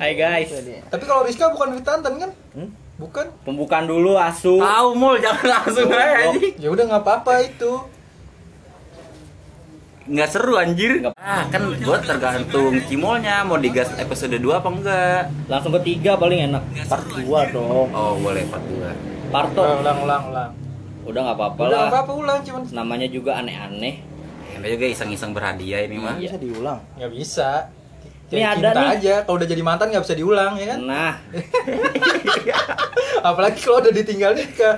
Hai guys, Tapi kalau Rizka bukan Witantan kan? Hmm? Bukan. pembukaan dulu asu. Tahu mul jangan langsung aja anjing. Ya udah nggak apa-apa itu. Nggak seru anjir. Ah, kan gua tergantung cimolnya mau digas episode 2 apa enggak. Langsung ketiga paling enak. Part 2 dong. Oh, boleh part 2. Parto. Ulang, ulang, ulang, ulang. Udah nggak apa-apa Udah lah. nggak apa-apa ulang cuman Namanya juga aneh-aneh. Yang juga iseng-iseng berhadiah ini mah. Iya. Bisa diulang. nggak bisa. Ini Kayak ada cinta nih. aja. Kalau udah jadi mantan nggak bisa diulang ya kan? Nah, Apalagi kalau udah ditinggal nikah.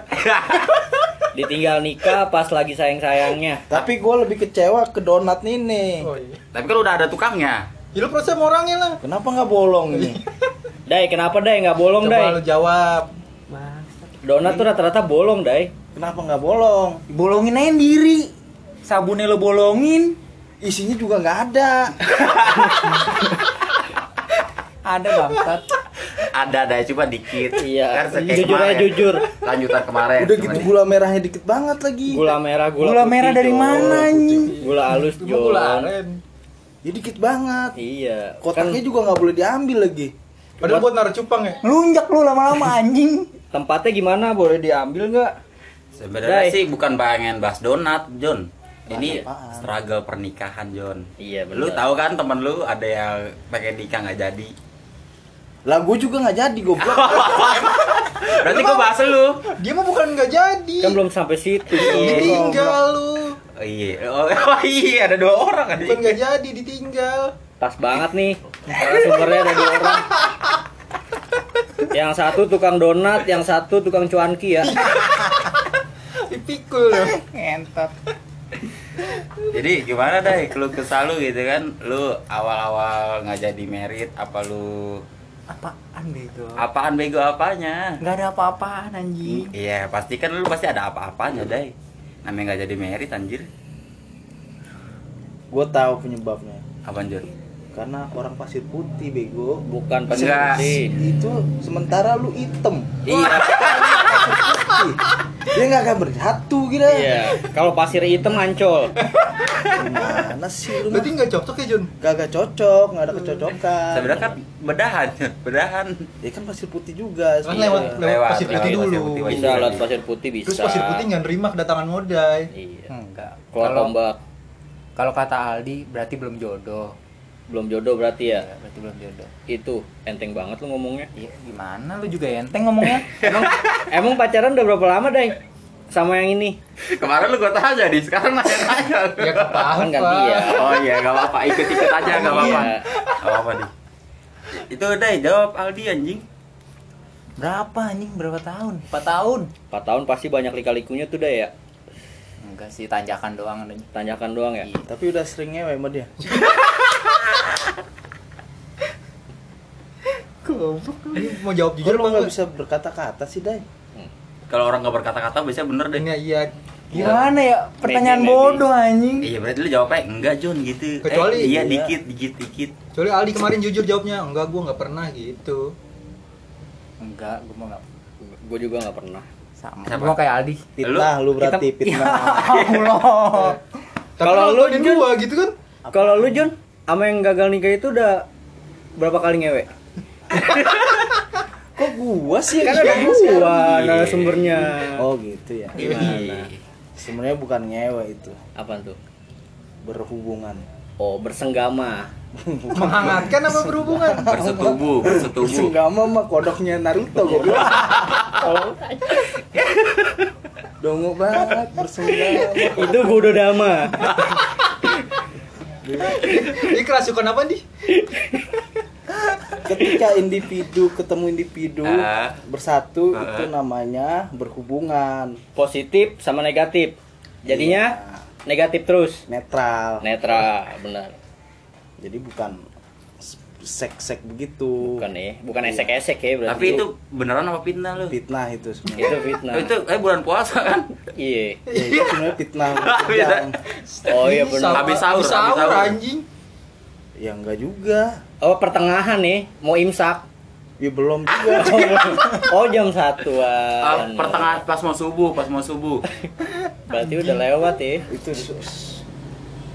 ditinggal nikah pas lagi sayang-sayangnya. Tapi gue lebih kecewa ke donat nih nih. Oh iya. Tapi kan udah ada tukangnya. Ya lu proses orangnya lah. Kenapa nggak bolong ini? Dai, kenapa Dai nggak bolong Coba Dai? lu jawab. Donat tuh rata-rata bolong Dai. Kenapa nggak bolong? Bolongin aja diri. Sabunnya lo bolongin. Isinya juga nggak ada. Ada bangsat. Ada ada cuma dikit. Iya, Kan jujur aja jujur. Lanjutan kemarin. Udah gitu di- gula merahnya dikit banget lagi. Gula merah, gula, Gula putih, merah dari mana anjing? Gula halus, gula aren. Ya dikit banget. Iya. Kotaknya Kan juga nggak boleh diambil lagi. Padahal buat naruh cupang ya. Lunjak lu lama-lama anjing. tempatnya gimana? Boleh diambil nggak? Sebenarnya sih bukan pengen bahas donat, John. Ini apaan? struggle pernikahan, John. Iya, Lu bener. tahu kan temen lu ada yang pengen nikah nggak jadi. Lah gue juga nggak jadi goblok. Berarti gua bahas lu. Dia mah bukan nggak jadi. Kan belum sampai situ. Ditinggal lu. Oh iya, oh, oh iya ada dua orang kan. Bukan nggak jadi, ditinggal. Pas banget nih. Sumbernya ada dua orang. Yang satu tukang donat, yang satu tukang cuanki ya. Dipikul ya. Jadi gimana deh lu kesal lu gitu kan? Lu awal-awal nggak jadi merit apa lu Apaan bego? apaan bego apanya? Gak ada apa-apaan anjing. Iya, pasti kan lu pasti ada apa-apanya, Dai. Namanya nggak jadi merit anjir. gue tahu penyebabnya. Apaan, John? Karena orang pasir putih bego. Bukan pasir Enggak. putih. Itu sementara lu hitam. Iya. Dia nggak akan bersatu gitu. Iya. Kalau pasir hitam ancol. Gimana sih lu? Berarti nggak cocok ya Jun? Gak cocok, nggak ada kecocokan. Sebenarnya kan bedahan, bedahan. Ya kan pasir putih juga. Kan lewat lewat Lewat, pasir lewat putih pasir dulu. putih. Bisa lewat pasir putih bisa. Terus pasir putih nggak nerima kedatangan modai. Iya. Enggak. Keluar Kalau tombak. kalau kata Aldi berarti belum jodoh. Belum jodoh berarti ya. Ya, berarti belum jodoh. Itu enteng banget lu ngomongnya. Iya, gimana lu juga enteng ngomongnya? Emang emang pacaran udah berapa lama, Dai? Sama yang ini. Kemarin lu gua tanya di sekarang nanya-nanya. Ya nggak apa-apa. Kan gantian. Oh iya, gak apa-apa. Ikut-ikut aja, gak apa-apa. Iya. Gak apa-apa, nih. Itu udah jawab Aldi anjing. Berapa anjing? Berapa tahun? 4 tahun. 4 tahun pasti banyak lika-likunya tuh, Dai ya. Enggak sih, tanjakan doang anjing. Tanyakan doang ya. Iya. Tapi udah sering ngewe sama dia. Goblok. Ini mau jawab Jujur jujur lu apa nggak nggak? bisa berkata-kata sih, Dai. Kalau orang gak berkata-kata biasanya bener deh. Ini iya. Gimana ya? Pertanyaan Maybe, maybe. bodoh anjing. Iya berarti lu jawabnya enggak John gitu. Kecuali- eh, iya iya. dikit dikit dikit. Kecuali Aldi kemarin jujur jawabnya, enggak gua nggak pernah gitu. Enggak, gua mau enggak Gue juga nggak pernah. sama. Siapa? Gua kayak Aldi. Fitnah lu berarti, Kita- fitnah. Ya Allah. Kalau lu, Jun? gua gitu kan. Kalau lu, John, sama yang gagal nikah itu udah berapa kali ngewe? Kok gua sih? Kan ada gua narasumbernya. Oh gitu ya. Gimana? Sebenarnya bukan ngewe itu, Apa tuh? berhubungan. Oh, bersenggama. Menghangatkan apa berhubungan? Bersetubuh, bersetubuh. Bersenggama mah kodoknya Naruto goblok. Dongo banget bersenggama. itu Budodama. Ini kerasukan apa nih? Ketika individu ketemu individu Ah. bersatu Ah. itu namanya berhubungan Positif sama negatif. Jadinya negatif terus. netral. Netral, benar. Jadi bukan sek-sek begitu. Bukan ya, bukan esek-esek ya berarti. Tapi itu beneran apa fitnah lu? fitnah itu sebenarnya. itu fitnah. Oh, itu eh bulan puasa kan? Iya. Ya, itu sebenarnya fitnah. Yang, Oh iya benar. Habis sahur, habis sahur sahur. anjing. ya enggak juga. Oh, pertengahan nih, mau imsak. Ya belum juga. Oh, jam Ah, satuan. pertengahan pas mau subuh, pas mau subuh. Berarti udah lewat ya. itu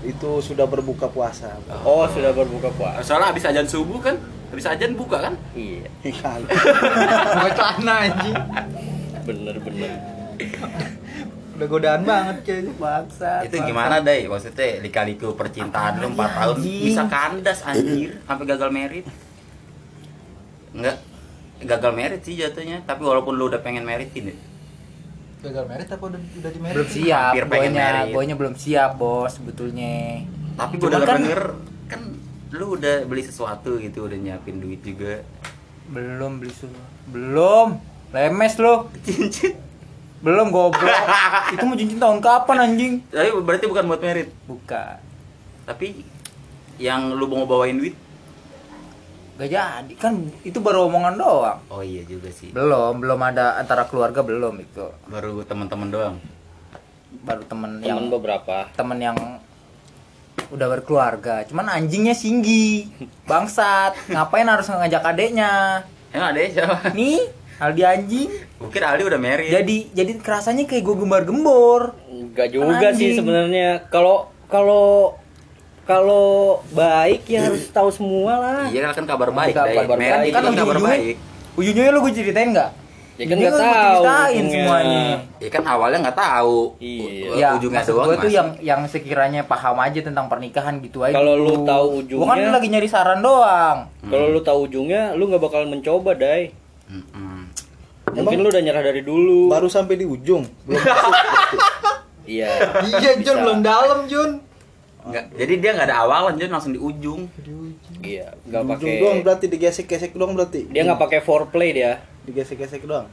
itu sudah berbuka puasa. Oh, sudah berbuka puasa. Soalnya habis ajan subuh kan, habis ajan buka kan? Iya, Ikan. Pakai celana anjing. bener-bener. Udah godaan banget kayaknya. Bangsat. itu gimana deh maksudnya lika-liku percintaan lu 4 tahun bisa kandas anjir sampai gagal merit enggak gagal merit sih jatuhnya tapi walaupun lu udah pengen meritin ya Gagal merit apa udah udah di merit? Belum siap, boynya, boynya belum siap bos sebetulnya. tapi gue denger kan- denger kan lu udah beli sesuatu gitu udah nyiapin duit juga Belum beli susu. Belum. Lemes lo. cincin Belum goblok. Itu mau cincin tahun kapan anjing? tapi berarti bukan buat merit Bukan. tapi yang lu mau bawain duit Gak jadi kan itu baru omongan doang. oh iya juga sih Belum, belum ada antara keluarga belum itu. baru teman-teman doang Baru temen yang Temen beberapa. temen yang udah berkeluarga. Cuman anjingnya singgi. Bangsat. Ngapain harus ngajak adeknya? emang ada ya siapa Nih, Aldi anjing. kira Aldi udah merit Jadi jadi kerasanya kayak gue gembar-gembor. Enggak juga sih Anjing. sebenarnya. Kalau kalau kalau baik ya harus tahu semua lah. iya kan kabar baik Kabar Dai. baik. merit itu Kan kan kabar baik Ujungnya lu gue ceritain nggak? Ya kan Ujungnya nggak gua tahu ceritain ujungnya. semuanya. Ya kan awalnya nggak tahu. Iya. Ya, ujungnya maksud doang gue tuh yang yang sekiranya paham aja tentang pernikahan gitu aja. Kalau gitu. lu tahu Gua kan ujungnya- lagi nyari saran doang. Kalau lu tahu ujungnya, lu nggak bakal mencoba, Dai. Mm-mm. Mungkin lu udah nyerah dari dulu. Baru sampai di ujung. Belum. Iya. Iya Jun belum dalam Jun. Nggak, jadi dia nggak ada awalan, jadi langsung di ujung. Iya, nggak Di pakai ujung doang berarti digesek-gesek doang berarti. Dia nggak pakai foreplay dia. digesek-gesek doang.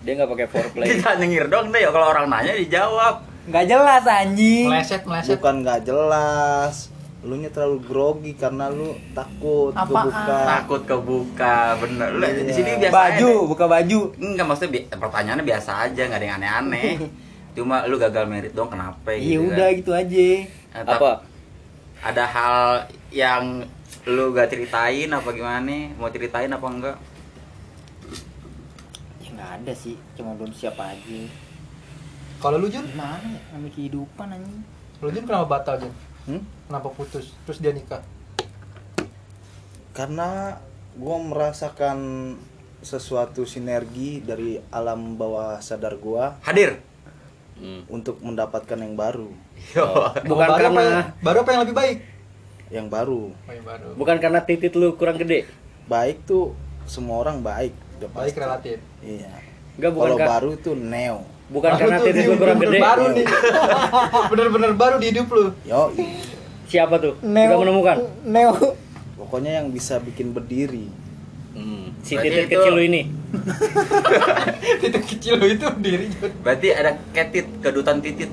Dia nggak pakai foreplay. Kita nyengir dong deh, kalau orang nanya dijawab. Nggak jelas anjing. Meleset meleset. Bukan nggak jelas. Lu nya terlalu grogi karena lu takut Apaan? kebuka. Takut kebuka, bener. Lu di Iya. sini biasa Baju, aja. buka baju. Enggak maksudnya bi- pertanyaannya biasa aja, nggak ada yang aneh-aneh. Cuma lu gagal merit dong kenapa Iya gitu udah kan. gitu aja. Tap- Apa? Ada hal yang lu gak ceritain apa gimana? Mau ceritain apa enggak? Ya nggak ada sih, cuma belum siap aja. Kalau lu Jun, Gimana ya namanya kehidupan anjing? lu Jun kenapa batal Jun? Hmm? Kenapa putus? Terus dia nikah? Karena gua merasakan sesuatu sinergi dari alam bawah sadar gua Hadir. Hmm. untuk mendapatkan yang baru, Yo. Bukan baru karena apa, yang- baru apa yang lebih baik? yang baru. Oh, yang baru. bukan karena titit lu kurang gede. Baik tuh semua orang baik, udah Baik pasti. relatif. Iya. Enggak bukan Kalau ka- baru itu neo. bukan Baru karena titit lu kurang bener-bener gede. Baru nih. Bener-bener baru di hidup lu. Yo, Siapa tuh? Udah menemukan. Neo. pokoknya yang bisa bikin berdiri. Hmm. Si Berarti itu- kecil lu ini. Titik kecil lu itu diri. Berarti ada ketit, kedutan titit.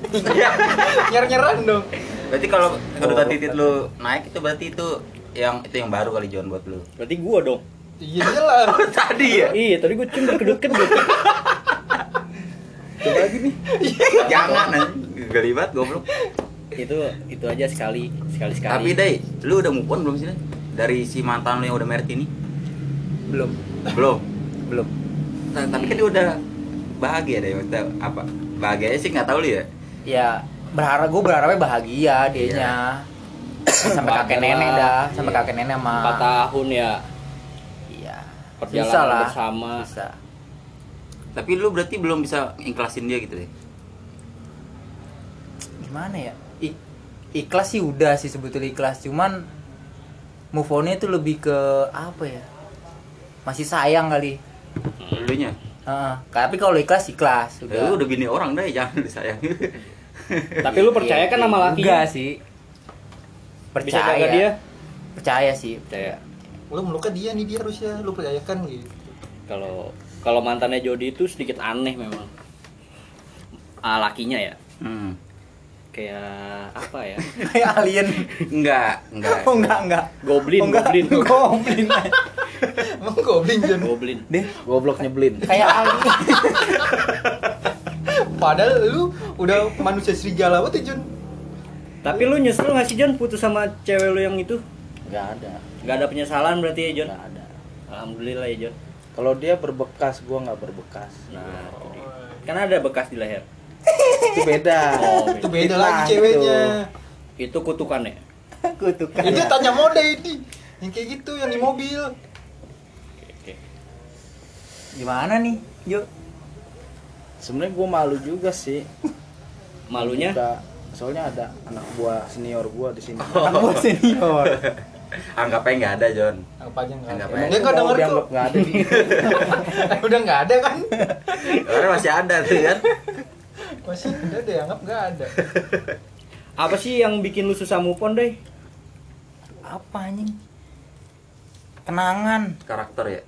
Nyer-nyeran dong. berarti kalau kedutan titit lu naik itu berarti itu yang itu yang baru kali John buat lu. Berarti gua dong. Iya jelas. Tadi ya? Iya, tadi gua cium kedut-kedut. Coba lagi nih. Jangan anjing. gelibat goblok. itu itu aja sekali, sekali-sekali. Tapi Dai, lu udah move on belum sih? Dari si mantan lu yang udah merit ini? Belum, Belum. belum. Nah, tapi kan dia udah bahagia deh maksudnya apa? Bahagianya sih nggak tahu lu ya. Ya berharap gue berharapnya bahagia dianya. sampai kakek nenek dah, sampai Iya. kakek nenek mah. 4 tahun ya Iya. perjalanan Bisa lah. bersama. Bisa. Tapi lu berarti belum bisa ikhlasin dia gitu deh. Gimana ya? I- ikhlas sih udah sih sebetulnya ikhlas, cuman move on-nya itu lebih ke apa ya? Masih sayang kali. Lu nya. Heeh. tapi kalau ikhlas ikhlas Ya, udah. lu udah bini orang deh, jangan disayang. Tapi lu percaya kan sama laki? Enggak sih. Bisa Percaya. jaga dia? Percaya sih. Percaya. Lu meluka dia nih dia harusnya lu percayakan gitu. Kalau kalau mantannya Jody itu sedikit aneh memang. Ah, lakinya ya. hmm. Kayak apa ya? Kayak alien. Enggak, enggak. Oh enggak enggak. Goblin, oh, enggak. goblin. goblin. Emang goblin Jun. Goblin. Deh, Goblok nyebelin. kayak alien. Padahal lu udah manusia serigala banget ya Jun. Tapi lu nyesel gak sih John putus sama cewek lu yang itu? Gak ada. Gak ada penyesalan berarti ya John? Gak ada. Alhamdulillah ya John. Kalau dia berbekas, gua nggak berbekas. Nah, itu dia. kan ada bekas di leher. Itu beda. Oh, Itu beda lagi ceweknya. Itu kutukannya. kutukan Itu tanya mode ini. Yang kayak gitu yang di mobil. Gimana nih Jo sebenarnya gue malu juga sih Malunya Buka- soalnya ada anak buah senior gue di sini kamu senior Anggapnya nggak ada, John. Apa aja enggak Enggak ada. apa-apa. Dia Mau denger kok. nggak ada Udah enggak ada kan? Karena masih ada tuh kan. Masih udah deh anggap enggak ada. apa sih yang bikin lu susah move on deh? apa anjing kenangan Karakter ya.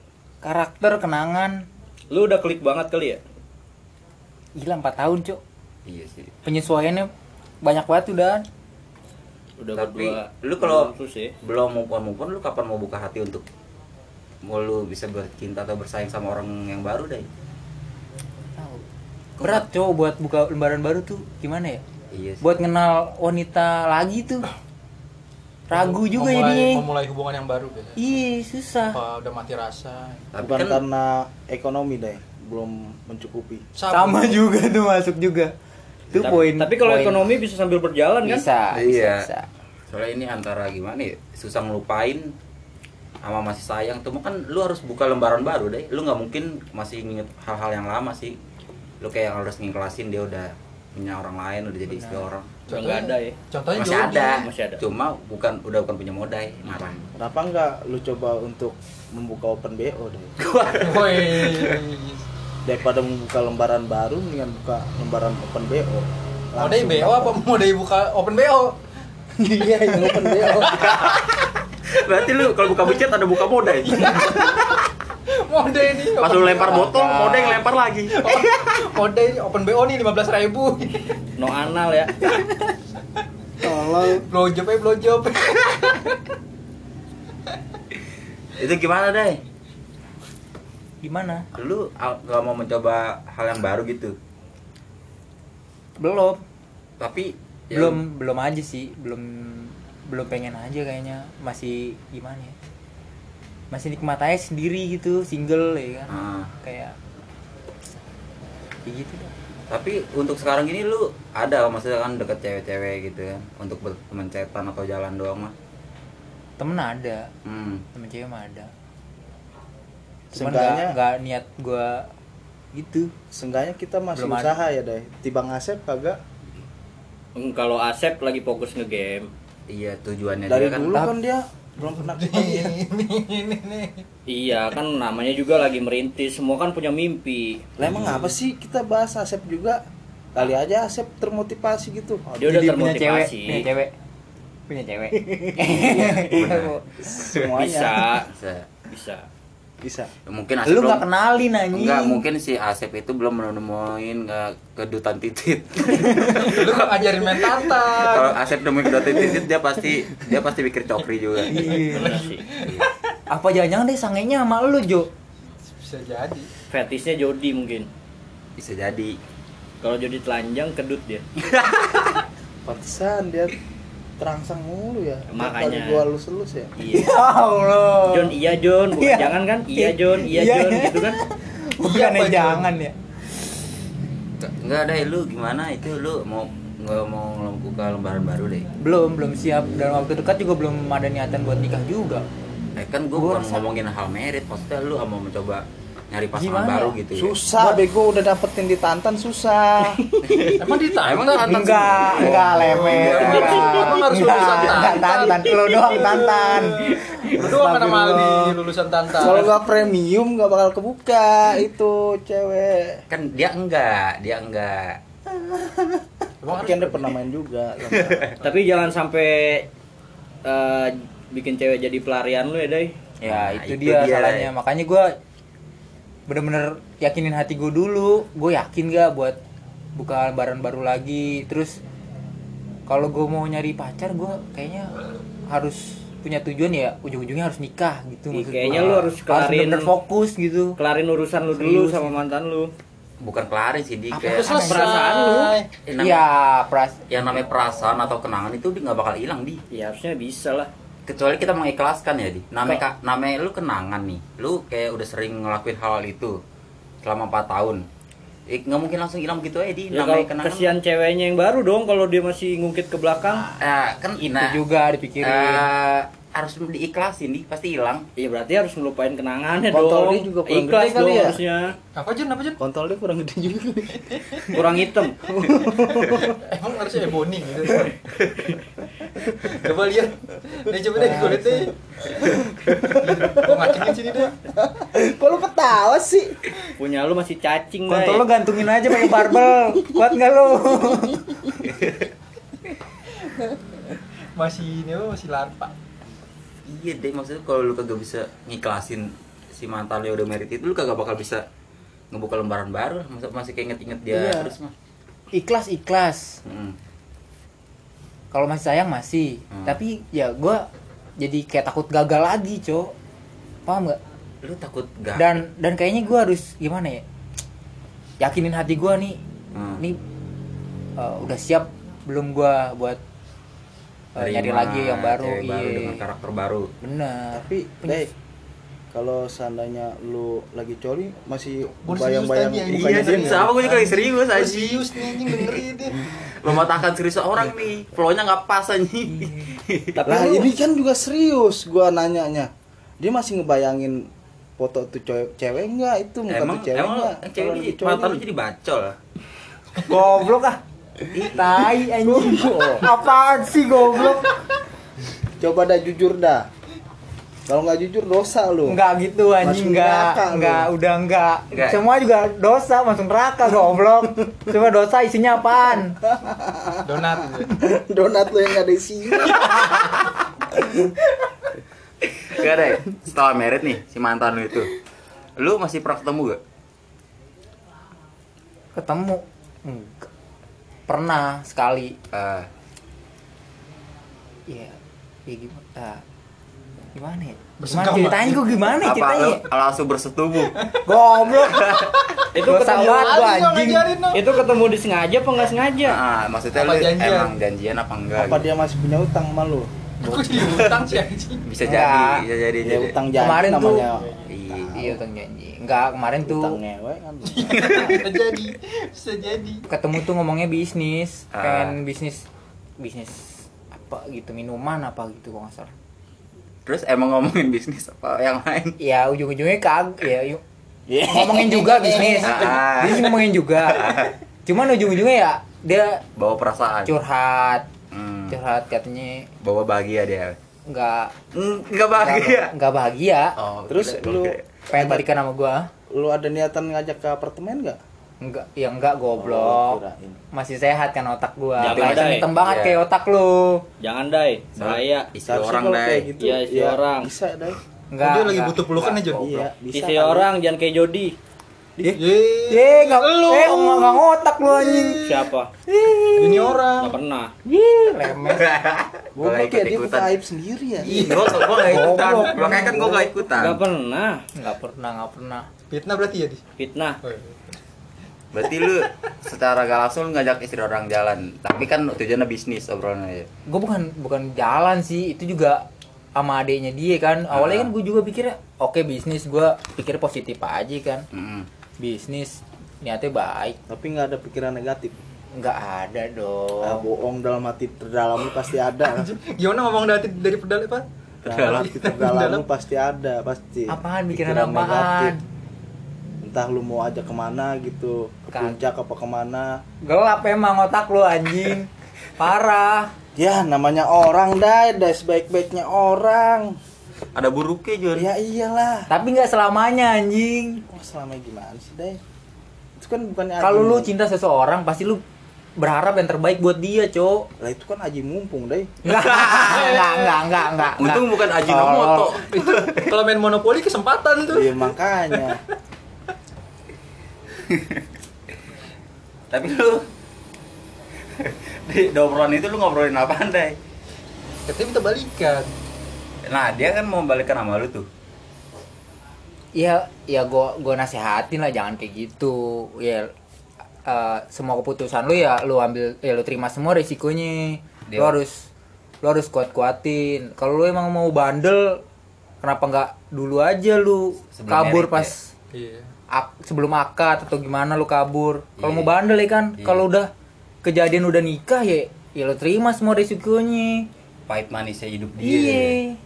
Karakter kenangan Lu udah klik banget kali ya? gila 4 tahun cok Iya sih. penyesuaiannya banyak banget udah Udah Tapi berdua. lu kalau- ya. Belum move on move on lu kapan mau buka hati untuk mau lu bisa bercinta atau bersaing sama orang yang baru deh? Tahu. berat cok buat buka lembaran baru tuh gimana ya Iya sih. buat kenal wanita lagi tuh ragu juga memulai, jadinya. Memulai hubungan yang baru biasanya. iya susah. Apa udah mati rasa? Tapi bukan kan karena ekonomi deh belum mencukupi. Sama. Juga tuh masuk juga. Itu tapi, poin tapi kalau ekonomi bisa sambil berjalan kan? bisa, bisa, Iya. bisa. soalnya ini antara gimana ya susah ngelupain sama masih sayang. Tuh kan lu harus buka lembaran baru deh. Lu nggak mungkin masih inget hal-hal yang lama sih. Lu kayak harus ngiklasin dia udah punya orang lain udah jadi istri orang Nggak ada ya. Contohnya masih Jody. ada. Masih ada. cuma bukan udah bukan punya modal marah kenapa nggak lu coba untuk membuka open bo deh Woi. daripada membuka lembaran baru mendingan buka lembaran open bo Mau dari BO apa mau dari buka open BO? iya yang open bo berarti lu kalau buka bucet ada buka modal Mode ini. pas lu lempar botol modal yang lempar lagi. Mode open BO nih 15.000 ribu. No anal ya. tolong. Blowjob aja blowjob. itu gimana deh gimana? Lu nggak mau mencoba hal yang baru gitu? Belum. Tapi ya belum belum aja sih. Belum belum pengen aja kayaknya. Masih gimana ya masih nikmat aja sendiri gitu single ya kan Ah. kayak kayak gitu dah Tapi untuk sekarang ini lu ada maksudnya kan deket cewek-cewek gitu kan untuk berteman cetan atau jalan doang mah. temen ada Hmm. temen cewek mah ada cuman nggak nggak niat gua gitu Seenggaknya kita masih Belum ada. usaha ya deh Tibang Asep kagak Hmm, Kalau Asep lagi fokus nge-game. Iya tujuannya Dari dia kan. dulu kan dia belum pernah ini ini nih. Iya kan namanya juga lagi merintis. Semua kan punya mimpi. Lah emang apa sih kita bahas Asep juga Kali aja Asep termotivasi gitu Dia udah Jadi punya cewek termotivasi. punya cewek punya cewek Semuanya Bisa, Bisa. bisa. Bisa Mungkin Asep lu nggak kenalin anjing Enggak, mungkin si Asep itu belum menemuin nggak kedutan titit. Lu ngajarin main Kalau tantan. Asep nemuin kedutan titit dia pasti dia pasti pikir cokri juga. Iya. Sih. apa jangan-jangan deh sangenya sama lu Jo Bisa jadi. Fetishnya Jody mungkin. Bisa jadi. Kalau Jody telanjang kedut dia. Pantesan dia terangsang mulu ya Makanya. Gua lus-lus ya Iya. ya Allah John iya John, bukan Iya. jangan kan? Iya John, iya Iya. John gitu kan. bukan Iya, Pak, jangan ya Enggak ada lu gimana itu lu mau nggak mau membuka lembaran baru deh. belum belum siap dan waktu dekat juga belum ada niatan buat nikah juga Eh kan gue Gua bukan ngomongin hal merit, maksudnya lu mau mencoba nyari pasangan Gimana baru gitu ya. Susah bego udah dapetin di Tantan susah Emang Emang Tantan enggak semua? enggak enggak harus- emang harus Enggak, lulusan enggak, Tantan? tantan lu doang tantan Lu doang mana Maldi Astagfirullah. lulusan tantan. Kalau gak premium gak bakal kebuka itu cewek Kan dia enggak, dia enggak. Emang Tapi kan dia pernah main juga Tapi jangan sampai eh, bikin cewek jadi pelarian lu ya, Day. ya Nah, itu, itu dia, dia. salahnya makanya gue bener-bener yakinin hati gue dulu gue yakin gak buat buka lembaran baru lagi terus kalau gue mau nyari pacar gue kayaknya harus punya tujuan ya ujung-ujungnya harus nikah gitu Ih, maksud kayaknya gua. lu harus kelarin- bener-bener fokus gitu Kelarin urusan lu dulu Serius. sama mantan lu. Bukan kelarin sih, di Apa kayak selesai? perasaan lu. Iya pras yang namanya perasaan atau kenangan itu dia nggak bakal hilang di Ya harusnya bisa lah. Kecuali kita mengikhlaskan ya di namanya ka- namanya lu kenangan nih lu kayak udah sering ngelakuin hal itu selama 4 tahun Eh, nggak mungkin langsung hilang gitu aja di Ya namanya kenangan. kesian ceweknya yang baru dong kalau dia masih ngungkit ke belakang. Ah, kan itu nah, juga dipikirin eh, harus diikhlasin di pasti hilang. Iya berarti harus ngelupain kenangannya Kontol dong. dia juga kurang Ikhlas gede kali dong ya? harusnya. Apa Jun? Apa Jun? kontol dia kurang gede juga Kurang hitam. Emang harusnya ebony gitu. coba lihat. Nih coba deh kulitnya. Kok ngacingin sini deh. kok lu ketawa sih Punya lu masih cacing, kontol Bay. gantungin aja pakai barbel kuat nggak lo Masih ini apa? Masih larpa. Iya deh maksudnya kalau lu kagak bisa ngiklasin si mantan lu yang udah merit itu lu kagak bakal bisa ngebuka lembaran baru masih kayak inget-inget dia Iya. terus mah. Ikhlas ikhlas Mm. kalau masih sayang masih Hmm. tapi ya gua jadi kayak takut gagal lagi cok paham nggak Lu takut gak? dan dan kayaknya gua harus gimana ya yakinin hati gua nih Hmm. nih uh, udah siap belum gua buat uh, nyari lagi yang baru baru iya dengan karakter baru. bener tapi kalau seandainya lu lagi coli masih bayang-bayang Iya, nggak? Sama gue juga lagi serius aja. serius nih anjing dengerin deh. Mematahkan serius orang nih. Flow-nya nggak pas anjing. Tapi lah ini kan juga serius gua nanyanya dia masih ngebayangin foto tuh cewek cewek enggak itu muka emang tuh cewek emang enggak cewek di mata lu jadi bacol. goblok ah tai anjing apaan sih goblok coba dah jujur dah kalau nggak jujur dosa lu Enggak gitu anjing enggak enggak udah enggak. Enggak. Semua juga dosa masuk neraka goblok. Cuma dosa isinya apaan? Donat. donat lu yang nggak ada isinya Gak deh. Setelah merit nih si mantan lu itu. Lu masih pernah ketemu gak? Ketemu enggak. Pernah sekali. Iya. Ya gimana? Ah. Gimana ya? Gimana ceritanya gue gimana ya apa ceritanya? lu ya? langsung bersetubuh? Goblok. itu ketemu gua anjing. itu ketemu disengaja apa nggak sengaja? Nah, maksudnya Apa lu janjian? emang janjian apa enggak? apa gitu? dia masih punya utang sama lu Kok jadi utang sih anjing? Bisa Enggak. jadi, bisa jadi, ya jadi. utang janji Kemarin tuh- namanya Iya. Iya utang janji. Enggak, kemarin tuh utang ngewe kan Bisa jadi. Bisa jadi. ketemu tuh ngomongnya bisnis, Ah. pengen bisnis bisnis apa gitu minuman apa gitu kalau nggak salah. Terus emang ngomongin bisnis apa yang lain? Ya ujung-ujungnya kag ya yuk ngomongin juga bisnis Ah. bisnis ngomongin juga cuman ujung-ujungnya ya dia Bawa perasaan. curhat Hmm. curhat katanya Bawa bahagia dia. nggak Hmm, Enggak bahagia. nggak bahagia Oh, Terus gila, lu gila. pengen balikan sama gua lu ada niatan ngajak ke apartemen nggak enggak ya enggak Oh, goblok kirain. masih sehat kan otak gua Jangan ada, hitam eh. banget Iya. kayak otak lu Jangan dai, bahaya. Istri Seharusnya orang kayak gitu, Iya, istri ya, orang. bisa deh enggak Dia lagi enggak. butuh pelukan ya, Jon? iya bisa Istri kali. orang jangan kayak Jody. Ye. Ye, enggak Lu. eh enggak enggak ngotak lu anjing Siapa? Ini orang. Gak pernah. Ih, lemes Gua kayak dia buka aib sendiri ya Ih, gua gua gak ikutan. Goblok. Makanya kan gua gak ikutan. Gak pernah. enggak pernah enggak pernah Fitnah berarti ya, Di? Fitnah. Berarti lu secara gak langsung ngajak istri orang jalan. Tapi kan tujuannya bisnis obrolannya ya. gue bukan bukan jalan sih itu juga sama adiknya dia kan awalnya Ah. kan gue juga pikirnya oke bisnis gue pikir positif aja kan Mm-mm. bisnis niatnya baik tapi nggak ada pikiran negatif nggak ada ah, dong bohong dalam hati terdalam lu pasti ada Gimana ngomong dari dari pedal apa? dalam hati terdalam lu pasti ada pasti apaan pikiran Pikiran apaan negatif. Entah lu mau ajak ke mana gitu ke Kan. puncak apa ke mana. Gelap emang otak lu anjing. Parah. Ya namanya orang dai. Dai sebaik-baiknya orang. Ada buruknya Jun. ya iyalah. Tapi nggak selamanya anjing. Wah, selama gimana sih dai? Itu kan bukannya kalau aji lu cinta seseorang pasti lu berharap yang terbaik buat dia cok. Lah itu kan aji mumpung dai. Nggak nggak nggak nggak nggak. Untung bukan Ajinomoto. Itu kalau main monopoli kesempatan tuh. iya makanya Tapi lu di obrolan itu lu ngobrolin apaan deh? Katanya minta balikan. Nah dia kan mau balikan sama lu tuh. ya ya gua gua nasihatin lah jangan kayak gitu ya eh, semua keputusan lu ya lu ambil ya lu terima semua risikonya Dia- lu harus lu harus kuat kuatin kalau lu emang mau bandel kenapa nggak dulu aja lu Sebelum kabur merit, pas Iya. Ak- sebelum akad atau gimana lu kabur. Kalau Iya. mau bandel ya kan, Iya. kalau udah kejadian udah nikah ya ya lu terima semua risikonya. pahit manisnya hidup dia Iya.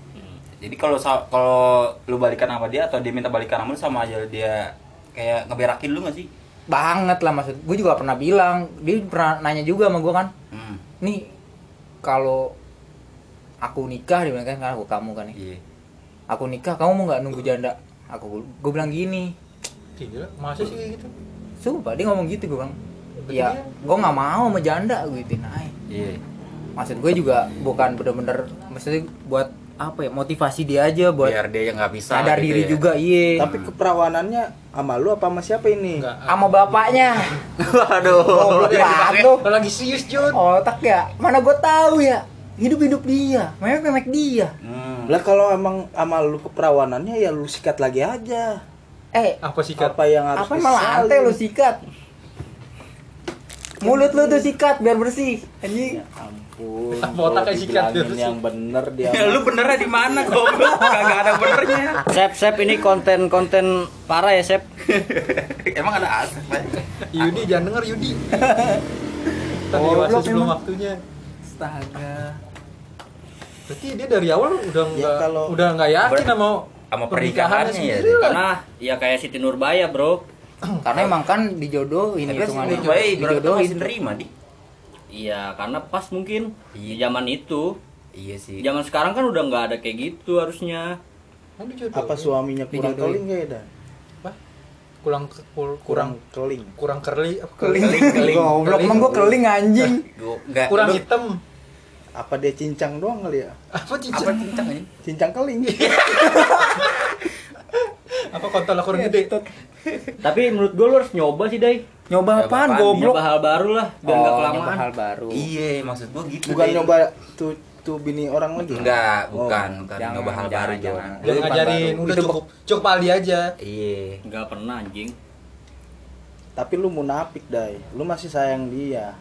jadi kalau kalau lu balikan sama dia atau dia minta balikan sama lu sama aja dia kayak ngeberakin lu gak sih Banget lah maksud. Gue juga pernah bilang, dia pernah nanya juga sama gue kan, hmm. nih kalau aku nikah dia bilang kan aku kamu kan nih. iya Aku nikah, kamu mau nggak nunggu janda? Aku gue bilang gini, Gila, masa sih kayak gitu? sumpah dia ngomong gitu gue bilang. Berarti Ya, gue nggak mau sama janda gue gituin aja. iya maksud gue juga bukan bener-bener maksudnya buat apa ya motivasi dia aja buat biar dia yang nggak bisa sadar gitu diri ya. juga iya Tapi keperawanannya sama lu apa sama siapa ini? Enggak. sama bapaknya waduh banget lu lagi serius, Jun? otak ya mana gue tahu ya hidup hidup dia memek memek dia hmm. Lah kalau emang sama lu keperawanannya ya lu sikat lagi aja. Eh Apa sih, Kat? Apa yang harus apa malah lantai lu sikat mulut lu tuh sikat biar bersih anjing Ampun. Apa otaknya sikat yang bener dia. Ya, lu benernya di mana goblok kagak ada benernya Sep, Sep ini konten-konten parah ya, Sep. emang ada asap Pak? Yudi, jangan denger Yudi. Kita Goblok dewasa sebelum emang. waktunya. astaga Berarti dia dari awal udah Ya, nggak kalau- udah nggak yakin Ber- sama sama pernikahannya ya. Karena ya kayak Siti Nurbaya, Bro. karena emang kan dijodohin tapi kan hitungannya dijodohin nerima di Iya, karena pas mungkin di Iya. zaman itu. iya sih Zaman sekarang kan udah nggak ada kayak gitu harusnya. Kan dijodohin. apa suaminya kurang keling ya dan? Apa? Kurang Kurang kurang keling. kurang kerli apa keling keling. goblok emang gue keling anjing Gua kurang hitam. Apa dia cincang doang kali ya? Apa apa cincang? cincang ini Cincang keling. Apa kontol kurang gede? Tapi menurut gue lu harus nyoba sih, Dai. nyoba Nyoba apaan apaan? goblok Nyoba hal baru lah, biar nggak oh, nyoba kelamaan. hal baru iya maksud gua gitu Bukan nyoba tuh tuh bini orang lagi. enggak Oh. bukan bukan Jangan, nyoba hal jangan, baru jangan. Jangan Lu ngajarin, baru. udah cukup cukup Ali aja. iya Nggak pernah anjing. Tapi lu munafik, Dai. Lu masih sayang dia.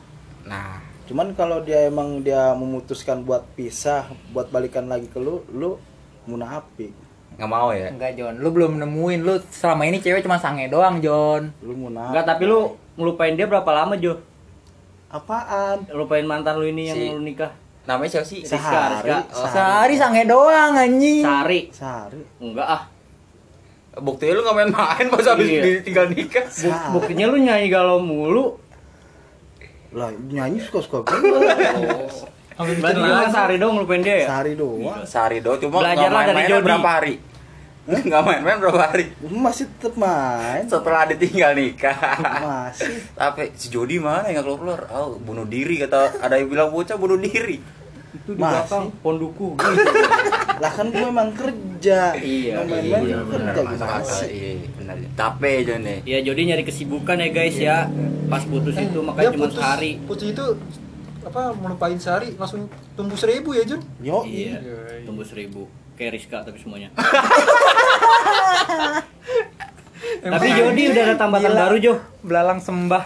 nah Cuman kalau dia emang dia memutuskan buat pisah, buat balikan lagi ke lu, lu munafik. nggak mau ya Enggak John, lu belum nemuin lu selama ini cewek cuma sange doang John. Lu munafik. Enggak, tapi lu ngelupain dia berapa lama, Jo? apaan? Lupain mantan lu ini yang Si- lu nikah. namanya siapa sih Sehari, Rizka. Oh, Sehari sange doang anjing. Sari. Sehari. Enggak ah. buktinya lu nggak main-main pas habis Iya. ditinggal nikah Buk- buktinya lu nyanyi galau mulu. Lah nyanyi suka-suka gue. Sampai bikin Berarti cuma lagu. sehari dong ngelupain dia ya? Sehari doang. sehari doang cuma Belajarlah nggak dari main-main Jody. berapa hari nggak main-main berapa hari Masih tetep main. setelah ditinggal nikah Masih. tapi si Jody mana yang nggak keluar keluar oh bunuh diri kata ada yang bilang bocah bunuh diri Itu di Masih. belakang ponduku. Lah kan gue emang kerja. Iya, Mau main-main iya benar kerja iya benar capek Jody Ya Jody nyari kesibukan ya guys ya. Pas putus Eh, itu makanya cuma putus- sehari. Putus itu apa melupain sehari langsung tumbuh seribu ya Jun? Yo, Iya. Iya. Tunggu seribu. Kayak Rizka tapi semuanya. tapi Jody udah ada tambatan Gila. baru Jo. Belalang sembah.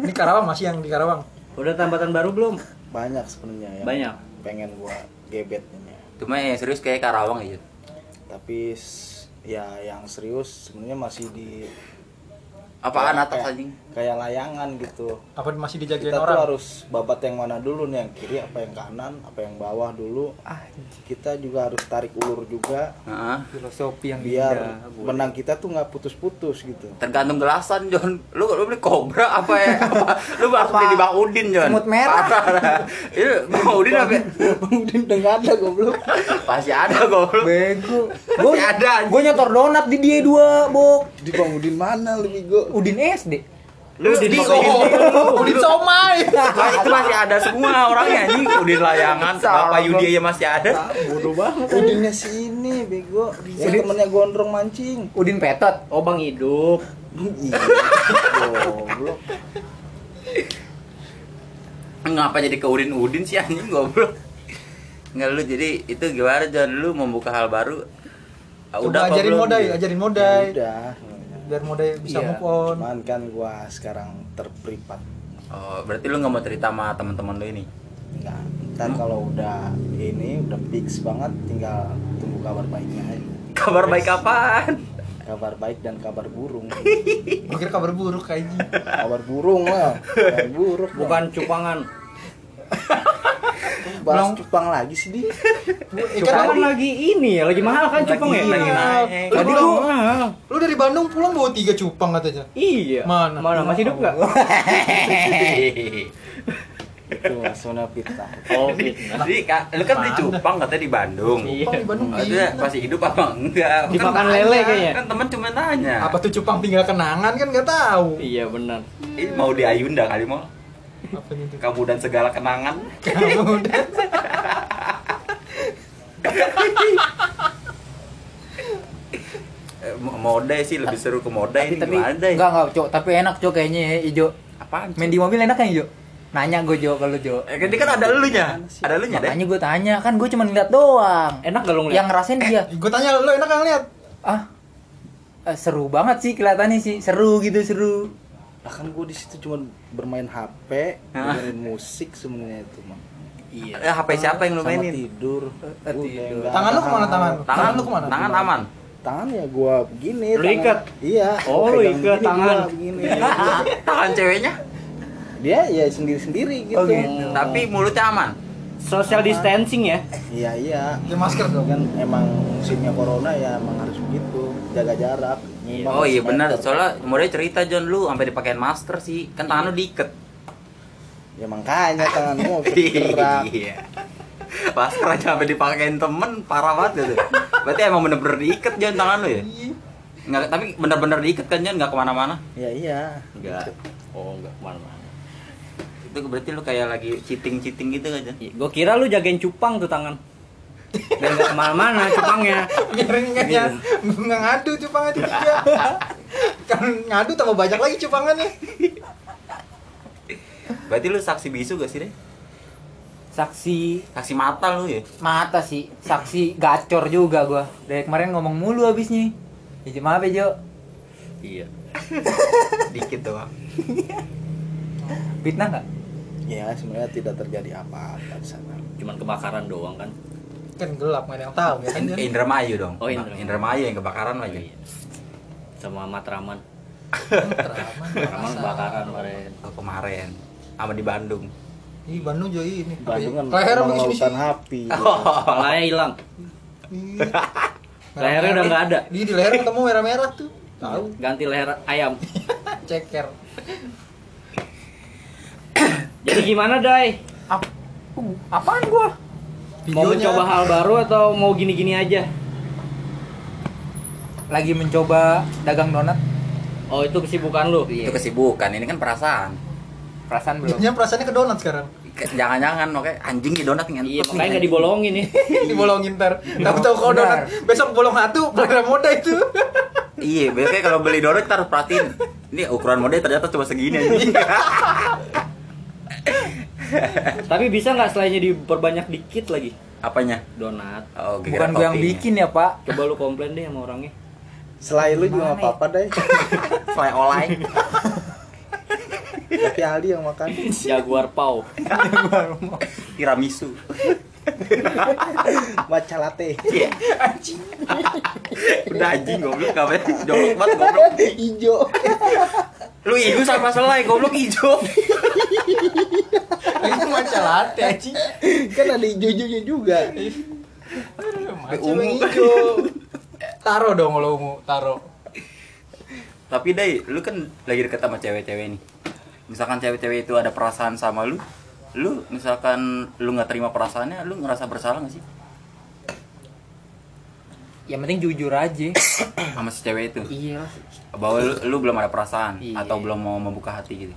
Ini Karawang masih yang di Karawang. Udah tambatan baru belum? banyak sebenarnya ya. Banyak. Pengen gua gebet ini. cuma yang serius kayak Karawang aja Tapi ya yang serius sebenarnya masih di apaan atas anjing Kayak layangan gitu. Apa masih dijagain Kita tuh orang? harus babat yang mana dulu nih, yang kiri apa yang kanan, apa yang bawah dulu. Ah, Kita juga harus tarik ulur juga Heeh. filosofi yang biar indah. benang kita tuh nggak putus-putus gitu. tergantung gelasan John lu lu beli kobra apa ya apa? lu harus beli di Bang Udin John Semut merah. Itu Bang Udin apa ya? Bang Udin udah nggak ada goblok. pasti ada goblok Bego. Gue ada. Gue nyetor donat di dia dua, Bok. Di Bang Udin mana lebih go? Udin SD. Lu di di Oh, Udin somai. Nah, itu masih ada semua orangnya anjing Udin layangan Salah, Bapak Yudi aja masih ada Bodoh banget. Udinnya sini bego. Yang temennya gondrong mancing. Udin Petot. Oh Bang Hidup. Iya. Goblok. ngapa jadi ke Udin Udin sih anjing goblok Enggak lu jadi itu gimana John lu membuka hal baru Ah, Coba apa ajarin modai, ajarin modai. Udah. Biar modai bisa Iya. move on. Cuman kan gua sekarang terpripat. oh berarti lu nggak mau cerita sama teman-teman lu ini Enggak. Ntar kalau udah ini udah fix banget tinggal tunggu kabar baiknya aja. kabar baik apaan kabar baik dan kabar burung Gue kira kabar buruk aja. kabar burung lah kabar buruk Bukan cupangan. bahas cupang lagi sih di Eh, Cupangan kan lagi ini ya, lagi mahal kan cupang ya? lagi naik. Tadi Lu- lu dari Bandung pulang bawa tiga cupang katanya. Iya. Mana? Mana masih hidup nggak? itu maksudnya fitnah Oh, fitnah. Jadi kak, lu kan di Cupang katanya di Bandung. Iya. Cupang di Bandung. Ada masih hidup apa enggak? Dimakan Kan lele kayaknya. Kan temen cuma nanya. Apa tuh cupang tinggal kenangan kan nggak tahu. Iya benar. Ini mau di Ayunda kali mau. Gitu? Kamu dan segala kenangan. Kamu udah. Eh, mo- Mode sih lebih seru ke mode tapi ini tapi gimana deh? enggak enggak cok tapi enak cok kayaknya ya ijo Apaan? main di mobil enak kan ijo nanya gue jo kalau jo Eh, kan dia kan ada elunya. Ada elunya deh. makanya gue tanya kan gue cuma ngeliat doang Enak gak lu ngeliat? yang ngerasain dia Gue tanya lu enak gak ngeliat? ah eh, seru banget sih kelihatannya sih seru gitu seru lah kan gue di situ cuma bermain HP dengerin musik sebenarnya itu mah Iya. Eh, HP siapa yang lu Sama mainin? tidur Eh, tidur. Tangan lu ke mana tangan? Tangan lu ke mana? Tangan aman. tangan ya gua begini Lu ikat? iya Oh, lu ikat tangan. begini Tangan ceweknya. dia ya sendiri sendiri gitu Oh, gitu. Tapi mulutnya aman. Social distancing ya. iya iya Ya masker dong. kan emang musimnya corona ya emang harus begitu jaga jarak Minimal Oh iya benar, soalnya model cerita John lu sampai dipakein masker sih. Kan tangan lu diikat. ya makanya tanganmu bergerak Iya. Masker aja sampai dipakein temen parah banget gitu. Berarti emang bener-bener diikat John tangan lu ya? Nggak, tapi bener-bener diikat kan John nggak ke mana-mana. ya iya Enggak. Oh enggak ke mana-mana. Itu berarti lu kayak lagi cheating-cheating gitu kan John? Iya, Gue kira lu jagain cupang tuh tangan. Dan nggak ke mana-mana cupangnya. Nggak Iya. nggak ngadu cupangnya tiga. kan ngadu tambah banyak lagi cupangannya. Berarti lu saksi bisu gak sih deh? saksi Saksi mata lu ya? mata sih saksi gacor juga gua dari kemarin ngomong mulu abisnya ya maaf ya Jo Iya. Dikit doang. fitnah nggak ya sebenarnya tidak terjadi apa-apa di sana Cuman kebakaran doang kan. Kan gelap nggak ada yang tahu ya kan. In- Indramayu dong. Oh, Indramayu. Indramayu yang kebakaran aja. Iya. Sama Matraman. Teraman. Matraman kebakaran kemarin. Oh, kemarin. Sama di Bandung. Ih Bandung jadi ini. Bandung kan Leher sama sini api Kepalanya hilang. Lehernya udah nggak ada. Di di leher ketemu merah-merah tuh. Tahu. Ganti leher ayam. Ceker. Jadi gimana, Dai? Ap uh, apaan gua Mau Videonya. mencoba hal baru atau mau gini-gini aja? lagi mencoba dagang donat Oh, itu kesibukan lu. Itu kesibukan, ini kan perasaan. perasaan belum Jadinya perasaannya ke donat sekarang. Jangan-jangan oke anjing di donat ngentot Iya, nih, makanya nggak anjing. dibolongin nih. Dibolongin ntar. Tahu-tahu kalau donat besok bolong satu, pelajaran moda itu. Iya, biasanya kalau beli donat kita harus perhatiin. Ini ukuran model ternyata cuma segini anjing. Tapi bisa nggak selainnya diperbanyak dikit lagi Apanya? donat? Oh, bukan gua yang bikin ya pak Coba lu komplain deh sama orangnya. selain lu juga nggak apa-apa deh Fly olay. tapi Aldi yang makan Jaguar Pau. Tiramisu. matcha latte Iya. Udah anjing goblok ngapain? Jorok banget goblok. hijau Lu igu sama selai goblok hijau. Itu macam latte anjing. kan ada hijau-hijaunya juga yang hijau. Taro dong kalau mau taro. Tapi Dai, lu kan lagi deket sama cewek-cewek nih. Misalkan cewek-cewek itu ada perasaan sama lu, lu misalkan lu nggak terima perasaannya, lu ngerasa bersalah gak sih yang penting jujur aja sama si cewek itu? iya Bahwa lu, lu belum ada perasaan Iya. atau belum mau membuka hati gitu.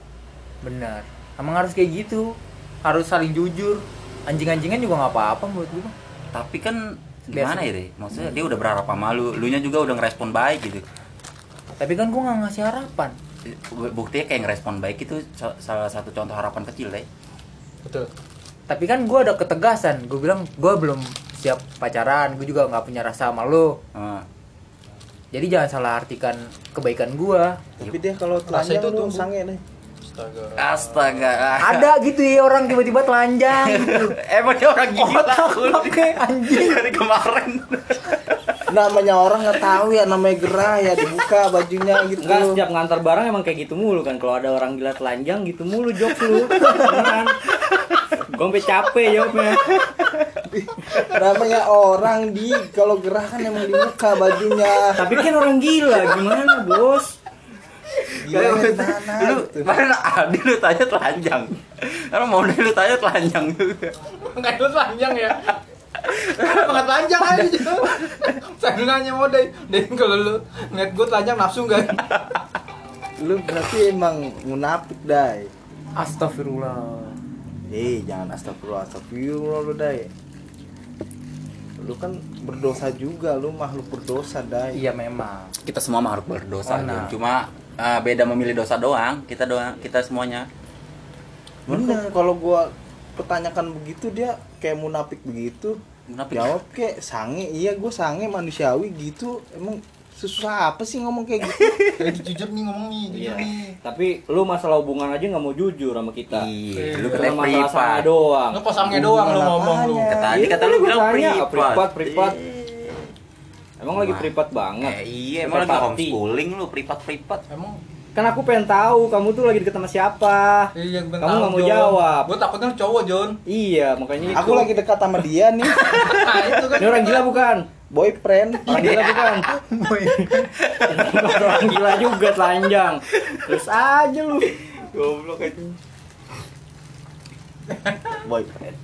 benar emang harus kayak gitu harus saling jujur anjing-anjingan juga nggak apa-apa buat gua Tapi kan gimana ya deh? Maksudnya dia udah berharap sama lu, lu nya juga udah ngerespon baik gitu. tapi kan gua nggak ngasih harapan Buktinya kayak ngerespon baik itu sa- salah satu contoh harapan kecil deh. Betul. tapi kan gua ada ketegasan gua bilang gua belum siap pacaran gua juga nggak punya rasa sama lo Nah, jadi jangan salah artikan kebaikan gua tapi dia kalau Rasa telanjang itu tumbuh. sange deh Astaga. Astaga. ada gitu ya orang tiba-tiba telanjang gitu Emang dia orang gila. Otak pakai anjing Dari kemarin. Namanya orang nggak tahu ya namanya gerah ya dibuka bajunya gitu Enggak setiap ngantar barang emang kayak gitu mulu kan. Kalau ada orang gila telanjang gitu mulu jok lu. Beneran. Gue sampai capek jawabnya. namanya orang di kalau gerah kan emang dibuka bajunya Tapi kan orang gila gimana bos? Gila, mana lu gitu. kemarin Adi lu tanya telanjang karena mau lu tanya telanjang juga Enggak itu telanjang ya. Enggak telanjang aja. Saya nanya mau deh. Deh kalau lu ngeliat gue telanjang nafsu enggak? lu berarti emang munafik dai Astagfirullah. eh jangan astagfirullah astagfirullah lu dai lu kan berdosa juga lu makhluk berdosa dai Iya memang. kita semua makhluk berdosa Oh, nah. Cuma eh, beda memilih dosa doang kita doang kita semuanya bener kalau gua pertanyakan begitu dia kayak munafik begitu Munafik. jawab kayak sange iya gua sange manusiawi gitu emang susah apa sih ngomong kayak gitu Jadi jujur nih ngomong nih, jujur Iya. nih. Tapi lu masalah hubungan aja nggak mau jujur sama kita. iya Iya. lu kata masalah sama privat doang. Lu pasangnya doang lu ngomong lu. kata Adi Iya, kata lu gua bilang privat privat. Iya. Emang lagi privat banget. Eh, iya emang lagi homeschooling lu privat privat Emang Kan aku pengen tahu kamu tuh lagi deket sama siapa. iya Kamu nggak mau jawab. Gue takutnya lu cowok, Jon. Iya, makanya itu. aku lagi dekat sama dia nih Nah, itu kan. Ini orang gila bukan? boyfriend Orang gila bukan? orang gila juga telanjang. Terus aja lu. goblok aja boyfriend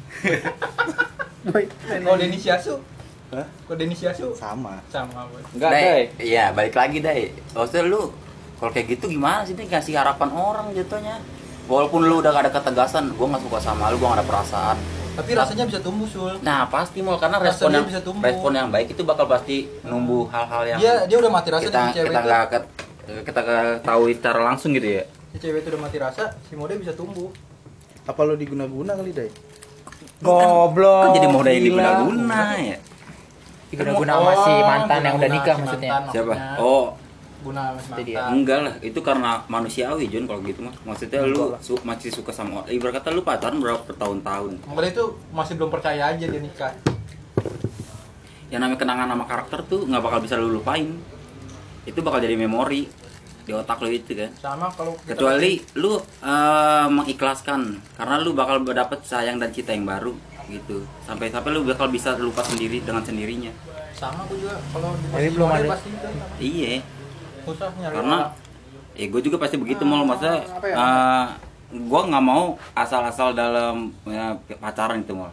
Kalau Denis Yasu, Hah? kalau Denis Yasu sama sama Boy. Enggak, Dai, Dai. iya balik lagi dai maksudnya lu kalau kayak gitu gimana sih nih ngasih harapan orang jatuhnya walaupun lu udah gak ada ketegasan gua nggak suka sama lu gua gak ada perasaan Tapi rasanya bisa tumbuh, Sul. nah pasti mau karena Rasanya respon yang bisa tumbuh. respon yang baik itu bakal pasti numbuh hal-hal yang Dia dia udah mati rasa kita cewek kita itu. nggak ket- kita nggak tahu secara langsung gitu ya Si cewek itu udah mati rasa, si mode bisa tumbuh. apa lo diguna-guna kali dai Goblok. kan jadi modal yang diguna-guna ya Diguna-guna sama si mantan yang udah nikah maksudnya. siapa oh Guna dia. enggak lah itu karena manusiawi Jun kalau gitu mah. Maksudnya lu su- masih suka sama orang ibarat kata lu pacaran berapa bertahun-tahun. Makanya itu masih belum percaya aja dia nikah. yang namanya kenangan sama karakter tuh nggak bakal bisa lu lupain. Itu bakal jadi memori di otak lu itu kan. Sama kalau kita kecuali lu eh, mengikhlaskan karena lu bakal dapet sayang dan cinta yang baru gitu. Sampai sampai lu bakal bisa lupa sendiri dengan sendirinya. Sama aku juga kalau di Jadi posisi belum ada- pasti sama. iya susah nyari karena ya gue juga pasti begitu mau maksudnya apa ya? eh, gue nggak mau asal-asal dalam ya, pacaran itu mal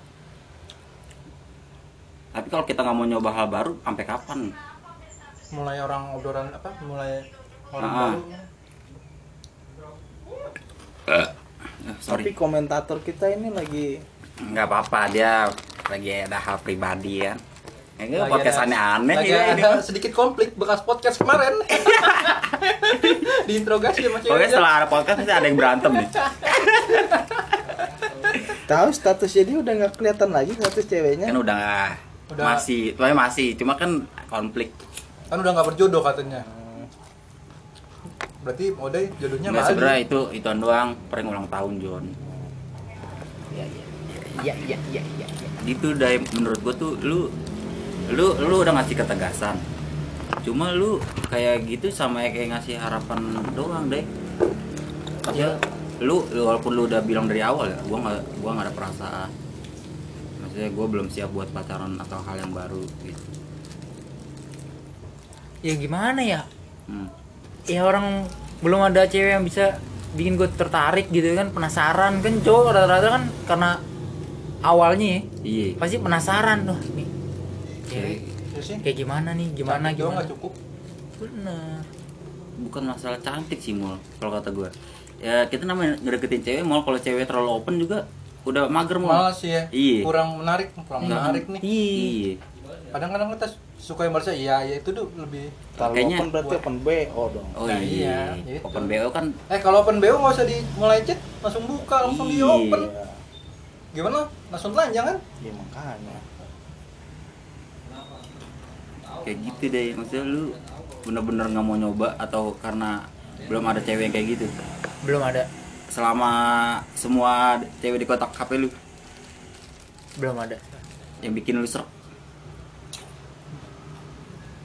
tapi kalau kita nggak mau nyoba hal baru sampai kapan? Mulai orang obrolan apa mulai orang Ah. baru. Tapi sorry. Komentator kita ini lagi nggak apa-apa dia lagi ada hal pribadi ya ini Lagi podcast aneh-aneh ya ini ada sedikit konflik bekas podcast kemarin diinterogasi sama Pokoknya ceweknya setelah ada podcast pasti ada yang berantem nih. tahu statusnya dia udah nggak kelihatan lagi status ceweknya Kan udah, Udah. masih, tapi masih, cuma kan konflik. kan udah nggak berjodoh katanya berarti mode jodohnya Enggak nggak sebenarnya itu ituan doang, prank ulang tahun John. Iya iya. Iya iya iya iya. iya. Gitu deh menurut gua tuh lu lu lu udah ngasih ketegasan. Cuma lu kayak gitu sama kayak ngasih harapan doang deh. Ya, lu, lu walaupun lu udah bilang dari awal ya, gua nggak gua nggak ada perasaan. Maksudnya gua belum siap buat pacaran atau hal yang baru gitu. Ya gimana ya? Hmm. Ya orang belum ada cewek yang bisa bikin gue tertarik gitu kan penasaran kan cowok rata-rata kan karena awalnya ya, Iya. pasti penasaran nih cewek. Ya? Sih kayak gimana nih? Gimana Cantik gimana? nggak cukup. Bener. Bukan masalah cantik sih mul kalau kata gue ya kita namanya ngedeketin cewek mul. Kalau cewek terlalu open juga udah mager mul. Malas sih ya. Iya. kurang menarik kurang Enggak. menarik nih. Iya. Kadang-kadang kita suka yang balasnya iya ya itu tuh lebih kalau Kayaknya- open berarti open BO dong. Oh Nah, iya, iya, gitu. open bo kan eh kalau open BO nggak usah dimulai chat langsung buka langsung di Iya. open gimana? Langsung telanjang kan? Ya makanya kayak gitu deh. Maksudnya lu bener-bener nggak mau nyoba atau karena belum ada cewek yang kayak gitu? Belum ada. Selama semua cewek di kotak HP lu? Belum ada. Yang bikin lu serak?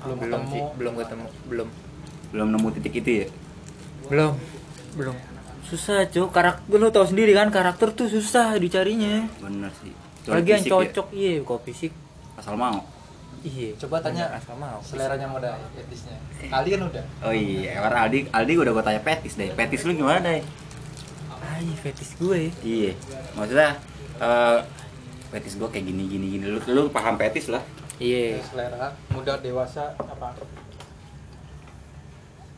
Belum belum ketemu. sih. Belum ketemu. Belum. Belum nemu titik itu ya? Belum. Belum. Susah cuy karakter lu tau sendiri kan karakter tuh susah dicarinya. Bener sih. Lagi yang ya, cocok iya kok fisik. Asal mau iya. Coba tanya mau seleranya moda fetisnya kali kan udah? Oh iya karena Aldi Aldi udah gue tanya petis deh. Petis lu gimana deh ah iya fetis gue. Iya. Maksudnya eh petis gue kayak gini gini gini. Lu lu paham petis lah. Iya. Selera muda dewasa apa?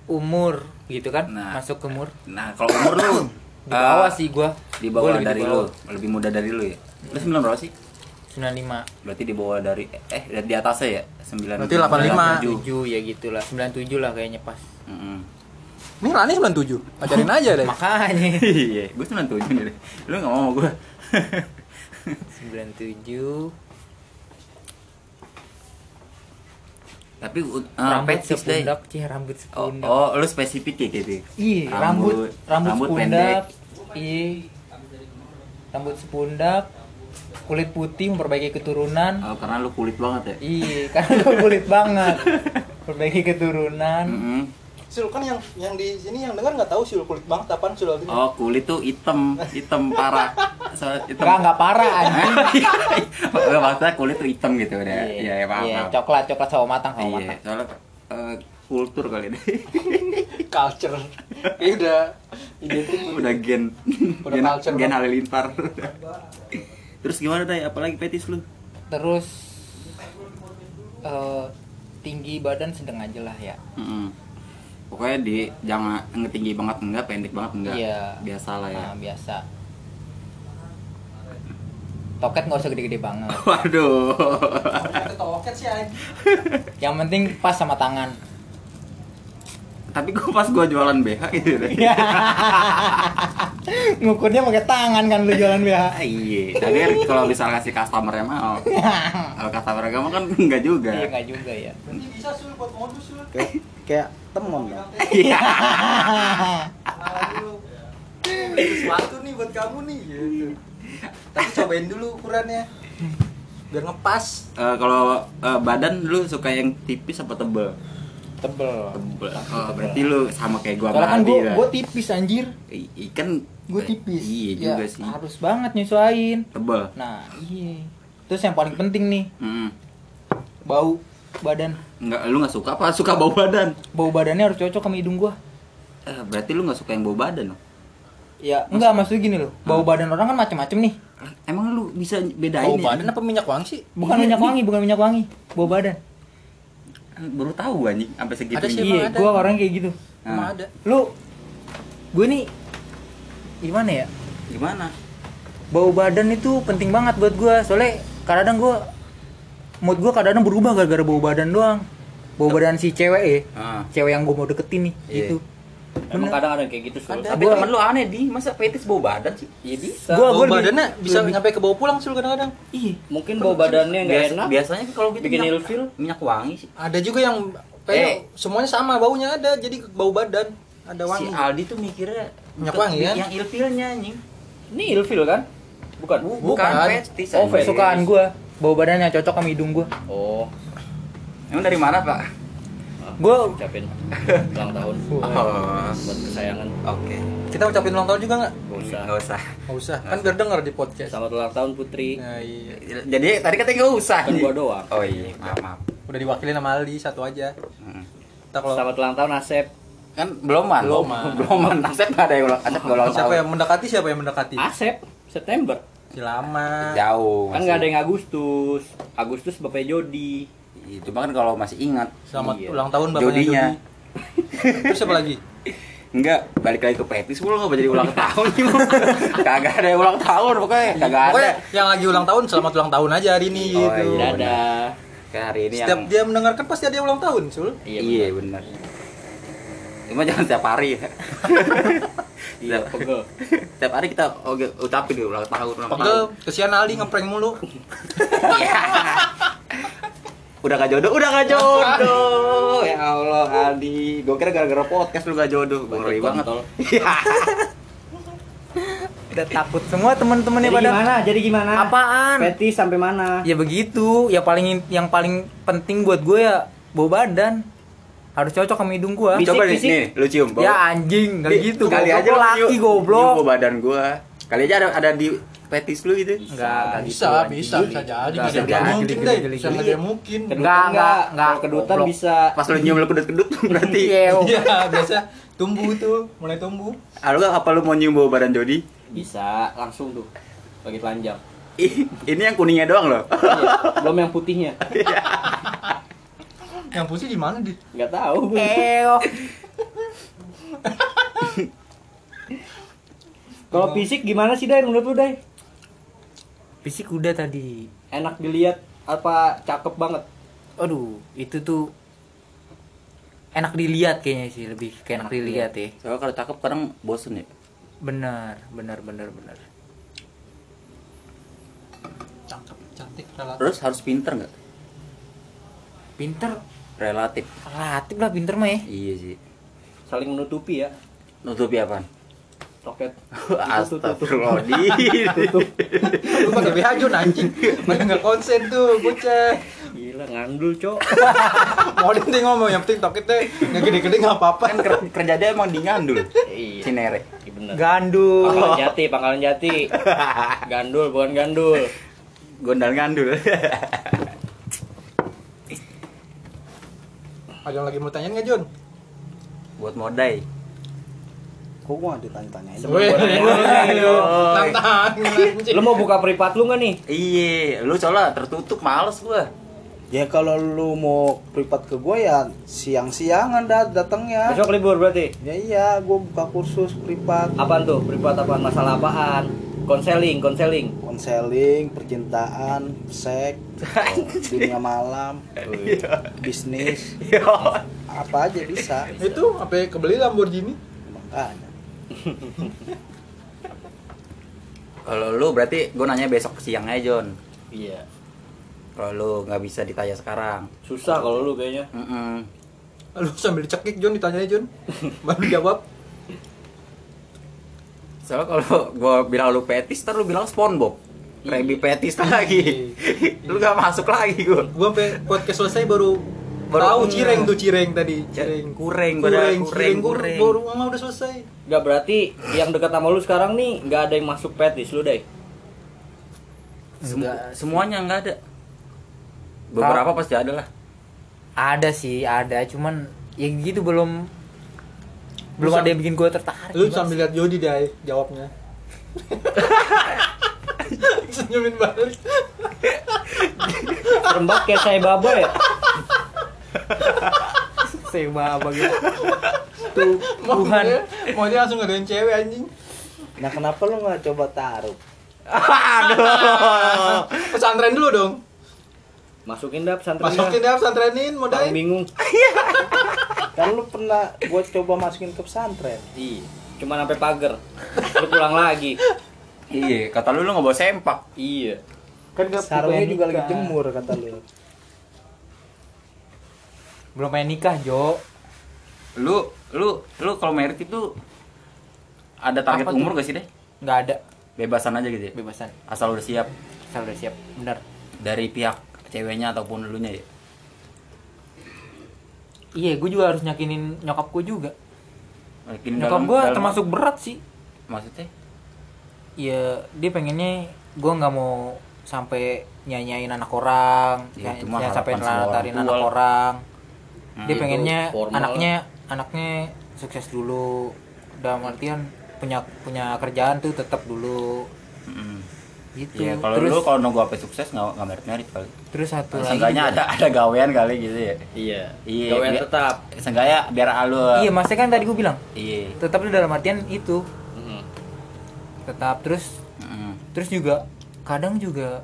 Umur gitu kan? Nah. masuk ke umur. Nah kalau umur lu di bawah eh, sih gua. di bawah Gua dari di lu lebih muda dari lu ya. Lu sembilan berapa sih 95 berarti di bawah dari eh di atasnya ya? Sembilan Berarti 85. 7 ya gitulah 97 lah kayaknya pas. Mm-mm. ini Rani 97 pacarin aja deh. Makanya. Iya gue sembilan tujuh nih deh. lu nggak mau sama gue. 97 tapi uh, rambut sepundak sih rambut oh, sepundak. oh lu spesifik ya gitu iya rambut rambut, sepundak iya. Rambut sepundak kulit putih memperbaiki keturunan oh, karena lu kulit banget ya iya karena gua kulit banget perbaiki keturunan Mm-mm. Sul kan yang yang di sini yang dengar nggak tahu Sul kulit banget apaan Sul artinya? oh kulit tuh hitam hitam parah so, hitam Enggak, enggak parah anjing. Maksudnya kulit tuh hitam gitu udah iya ya paham Iya, coklat, coklat sawo matang, sawo iya matang. soalnya eh, kultur kali deh Culture. Ini udah identik. udah gen Udah gen, culture gen halilintar terus gimana deh apalagi petis lu Terus eh, tinggi badan sedang aja lah ya. Mm-mm. pokoknya di jangan ngetinggi banget enggak pendek banget enggak Iya. biasa lah ya Nah, biasa. Toket nggak usah gede-gede banget. waduh toket sih. Yang penting pas sama tangan. Tapi gua pas gua jualan BH gitu deh Ngukurnya pakai tangan kan lu jualan BH. Ah, iya tapi kan kalau misal kasih customer yang mau kalau customer mau kan enggak juga Iya nggak juga ya. Bisa Sul buat modus Sul. kayak kayak temen dong iya. Sesuatu nih buat kamu nih gitu. Tapi cobain dulu ukurannya. Biar ngepas. Eh, kalau eh, badan lu suka yang tipis apa tebel Tebel. tebel oh, berarti lu sama kayak gua Soalnya kan gua, gua tipis anjir. I- i- kan Gue tipis. iya Ya, juga sih Harus banget nyesuain. tebel Nah, iya. Terus yang paling penting nih, Mm. bau badan. Nggak, lu nggak suka apa suka bau badan Bau badannya harus cocok sama hidung gua. Eh, berarti lu nggak suka yang bau badan dong Ya, enggak maksudnya gini loh. Bau badan orang kan macam-macam nih. emang lu bisa bedain Bau ya? badan apa minyak wangi sih? Bukan minyak wangi, bukan minyak wangi. Bau badan. Baru tahu anjing sampai segitu Ada sih, Iya, ada. gua orang kayak gitu. Emang Nah. ada. Lu gue nih gimana ya? gimana Bau badan itu penting banget buat gua. Soalnya kadang gua mood gua kadang berubah gara-gara bau badan doang. Bau badan si cewek ya. Ah. Cewek yang gua mau deketin nih, Iya. gitu. Emang Bener. kadang ada kayak gitu. Ada. tapi Gua- temen lu aneh di masa fetis bau badan sih Iya bisa. Gua- Bau lebih- badannya bisa lebih- nyampe ke bau pulang Sul kadang-kadang. Iya. Mungkin bau badannya nggak Biasa- enak. biasanya kalau gitu Bikin minyak, ilfil. minyak wangi sih Ada juga yang kayak Eh. semuanya sama baunya ada jadi bau badan ada wangi. si Aldi tuh mikirnya Minyak wangi, kan? yang ilfilnya anjing Ini ilfil kan? Bukan. bukan, Bukan. fetis Oh, fetis. Kesukaan gua. Bau badannya cocok sama hidung gua. Oh, emang dari mana pak Gua- ucapin ulang tahun oh buat kesayangan. oke Kita ucapin ulang tahun juga nggak? Gak usah. nggak usah Nggak usah. Kan biar denger di podcast. Selamat ulang tahun Putri. Nah, iya. jadi tadi katanya nggak usah Kan gua doang. oh iya maaf maaf Udah diwakilin sama Aldi satu aja. Hmm. Kita kalau Selamat ulang tahun Asep. kan belum man Belum, Man. belum man Asep nggak ada yang ulang Asep nggak ulang siapa tahun yang mendekati siapa yang mendekati? Asep September. Si lama. jauh Kan nggak ada yang Agustus. Agustus Bapak Jody. Itu kan kalau masih ingat Selamat Iya. ulang tahun bapaknya Jodinya. Terus siapa lagi? Enggak, balik lagi ke petis lu nggak jadi ulang tahun. Kagak ada yang ulang tahun pokoknya, kagak ada. Pokoknya yang lagi ulang tahun selamat ulang tahun aja hari ini Oh, gitu. iya. Dadah. Kayak hari ini Setiap yang dia mendengarkan pasti ada yang ulang tahun, Sul. Iya, benar. Cuma jangan setiap hari ya. Iya, pegel. Setiap hari kita oke ucapin ulang tahun, ulang Pegel, tahun. kesian Aldi ngeprank mulu. Udah gak jodoh, udah gak jodoh. Ya Allah, Aldi. Gue kira gara-gara podcast lu gak jodoh. Gue ngeri banget. Iya. Udah takut semua teman-temannya pada gimana? Jadi gimana? Apaan? Fetis sampai mana? Ya begitu. Ya paling yang paling penting buat gue ya bau badan harus cocok sama hidung gua Fisik, Coba nih, fisik. nih, lu cium. bau. ya anjing nggak Nih, gitu kali aja laki goblok bau badan gua. Kali aja ada ada di petis lu gitu. Enggak, enggak bisa gitu, anjing. bisa bisa jadi Enggak, bisa bisa nggak jadi. mungkin deh bisa geli. nggak mungkin Kedutan Enggak, enggak, enggak. enggak. Kedutan bisa. Pas lu nyium lu kedut-kedut berarti. Iya, iya biasa tumbuh tuh mulai tumbuh Ah, lu apa lu mau nyium bau badan Jody? Bisa langsung tuh. Bagi telanjang. Ih, ini yang kuningnya doang loh. Iya, belum yang putihnya. yang putih di mana di Enggak tahu. Eo. Kalau fisik gimana sih, Dai? Menurut lu, Dai? Fisik udah tadi. Enak dilihat apa cakep banget? Aduh, itu tuh enak dilihat kayaknya sih, lebih kayak enak dilihat ya. Soalnya kalau cakep kadang bosen ya. Benar, benar, benar, benar. cakep cantik relatif Terus harus pinter nggak? Pinter, Relatif. relatif lah pinter mah ya. Iya sih. Saling menutupi ya. Nutupi apaan? Toket. Astagfirullahaladzim. lu pakai BH Jun anjing mana nggak konsen tuh bocah Gila, ngandul, Cok. mau dia ngomong yang penting tokit deh nggak gede-gede nggak apa-apa kan ker- kerja dia emang di ngandul. Iya. Cinere. Iya bener. Gandul. Pangkalan Jati, Pangkalan Jati. Gandul bukan gandul. Gondal ngandul. ada yang lagi mau tanya nggak Jun Buat modai. Kok gua nggak ditanya-tanya Lu mau buka privat lu nggak nih? Iya, lu soalnya tertutup males gua. Ya kalau lu mau privat ke gua ya siang-siangan dah datangnya. Besok libur berarti. Ya iya, gua buka kursus privat, Apaan tuh? Privat apaan? Masalah apaan? Konseling, konseling. konseling, percintaan, seks, dunia malam, bisnis, apa aja bisa. itu apa kebeli Lamborghini Makanya. Kalau lu berarti gua nanya besok siang aja, John. Iya. Kalau lu nggak bisa ditanya sekarang. Susah kalau lu kayaknya. Mm-mm. lu sambil dicekik Jun ditanya Jun baru jawab Soalnya kalau gua bilang lu petis, ntar lu bilang SpongeBob. Krabby petis lagi. lu gak masuk lagi gua. gua sampai podcast selesai baru Baru tahu cireng tuh cireng tadi cireng Kureng, kureng, cireng gua kureng. baru ngomong udah selesai Gak berarti yang dekat sama lu sekarang nih nggak ada yang masuk petis lu deh. Semu- Enggak. semuanya nggak ada. Beberapa pasti ada lah. Ada sih, ada, cuman ya gitu belum belum Lu ada yang bikin gue tertarik. lu sambil lihat Jody deh jawabnya senyumin balik banget kayak saya baba ya. Sih? Seba apa gitu. Tuh, mau Tuhan. dia, mau dia langsung ngadain cewek anjing Nah kenapa lu nggak coba taruh? Aduh. pesantren dulu dong Masukin dah pesantren masukin dah. pesantrenin mau bingung. Kan lu pernah gua coba masukin ke pesantren. Iya. Cuma sampai pagar. Lu pulang lagi. Iya, kata lu lu nggak bawa sempak. Iya. Kan gak Sarungnya juga lagi jemur kata lu. Belum pengen nikah, Jo. Lu lu lu kalau merit itu ada target Apa tuh? umur gak sih deh? Nggak ada Bebasan aja gitu ya. bebasan. Asal udah siap Saya udah siap, bener. dari pihak ceweknya ataupun elunya ya. Iya, gue juga harus nyakinin nyokap gue juga. Makin Nyokap dalam- gue dalam- termasuk berat sih. maksudnya Iya, dia pengennya gue nggak mau sampai nyanyain anak orang, Ya, sampai tua anak orang. Hmm. Dia pengennya formal anaknya anaknya sukses dulu. Dalam artian punya punya kerjaan tuh tetap dulu Mm-mm. gitu. Iya, kalau terus lu kalau nunggu apa sukses nggak nggak merit merit kali. terus satu lagi Seenggaknya juga- ada ada gawean kali gitu ya. Iya. Iya. Gawean biar- tetap. Seenggaknya biar alu. Iya, maksudnya kan tadi gue bilang Iya. tetap dalam artian itu Mm. tetap terus Mm-mm. terus juga kadang juga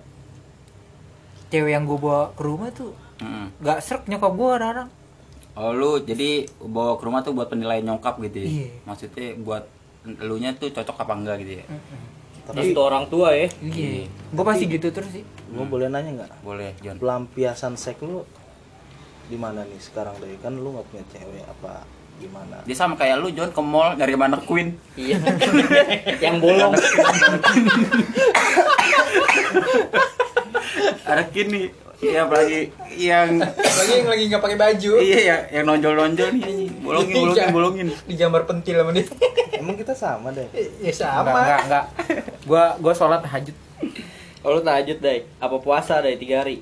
cewek yang gue bawa ke rumah tuh nggak serk nyokap gue kadang Oh lu jadi bawa ke rumah tuh buat penilaian nyokap gitu ya? Iya. Maksudnya buat elunya tuh cocok apa enggak gitu ya? Restu orang tua ya. iya gue pasti gitu terus sih Gua boleh nanya nggak? Boleh John. Pelampiasan seks lu di mana nih sekarang deh? Kan lu nggak punya cewek apa gimana? Dia sama kayak lu John ke mall nyari mana Queen. Iya. yang bolong. Ada kini Iya apalagi yang Lagi yang lagi nggak pakai baju. iya ya yang nonjol-nonjol nih bolongin Iya. bolongin bolongin. Digambar pentil sama dia. Emang kita sama deh. Ya Enggak, sama. enggak, enggak. Gua gua sholat tahajud Kalau tahajud deh, apa puasa deh tiga hari?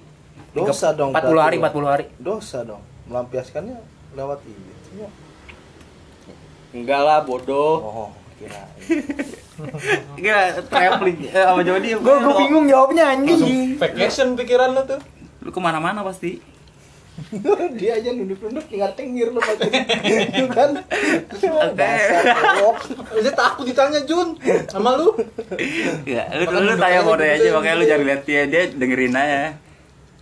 Dosa dong. 40 hari, berarti. 40 hari. Dosa dong. Melampiaskannya lewat itu. Enggak lah, bodoh. Oh, kira. Enggak traveling eh, sama Jody. Gua gua bingung jawabnya anjing. Vacation pikiran lo tuh. Lu ke mana-mana pasti. Dia aja nunduk-nunduk tinggal tengir lu pakai. Itu kan. Dasar goblok. Dia takut ditanya Jun sama lu. Ya, lu lu tanya mau duduk aja makanya lu jangan lihat dia, dia dengerin aja.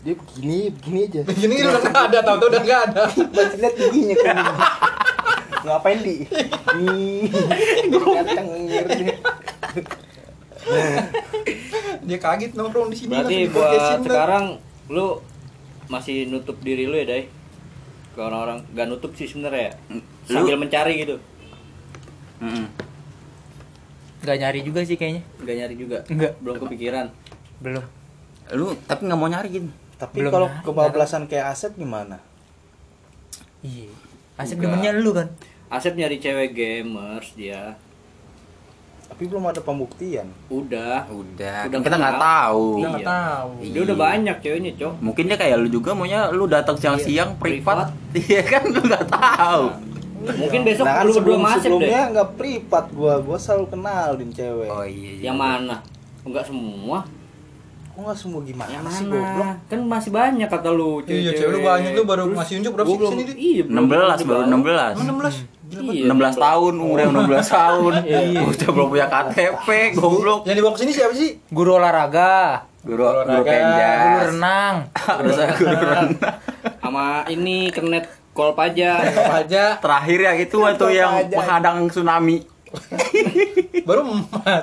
Dia begini, begini aja. Begini udah nggak ada, tahu-tahu udah nggak ada. Masih lihat giginya kan. Ngapain di? Nih. Tinggal tengir dia. Dia kaget nongkrong di sini. Berarti buat sekarang lu masih nutup diri lu ya, Dai? Ke orang-orang gak nutup sih sebenarnya ya. Lu- Sambil mencari gitu. Heeh. Enggak nyari juga sih kayaknya. Enggak nyari juga. Enggak. Belum kepikiran. Belum. Lu tapi nggak mau nyari gitu. Tapi kalau kebablasan kayak Asep gimana? Iya. Asep Enggak. demennya lu kan. Asep nyari cewek gamers dia. Tapi belum ada pembuktian. Udah. Udah, Udah kita nggak kenal. tahu. Kita nggak Iya. tahu. Dia udah banyak ceweknya, Cok. Mungkin dia kayak lu juga maunya lu datang siang-siang privat. Iya kan lu nggak tahu. Mungkin besok Nah, kan lu berdua deh. sebelumnya nggak privat gua, gua selalu kenalin cewek. Oh iya. iya. Yang mana? Enggak semua. Kok nggak semua gimana Yang sih goblok? Kan masih banyak kata lu Iya, cewek lu banyak lu baru ngasih unjuk berapa sih belum- sini? Iya, belum 16 baru dibawa. 16. Emang 16? Iya, 16 tahun, umurnya 16 tahun. Bocah belum punya KTP, goblok. Yang dibawa ke sini siapa sih? Guru olahraga, Guru Olahraga. guru guru renang. Ada saya guru renang. Sama ini kernet kol pajak. Apa aja? Terakhir ya itu waktu yang menghadang tsunami. Baru empat.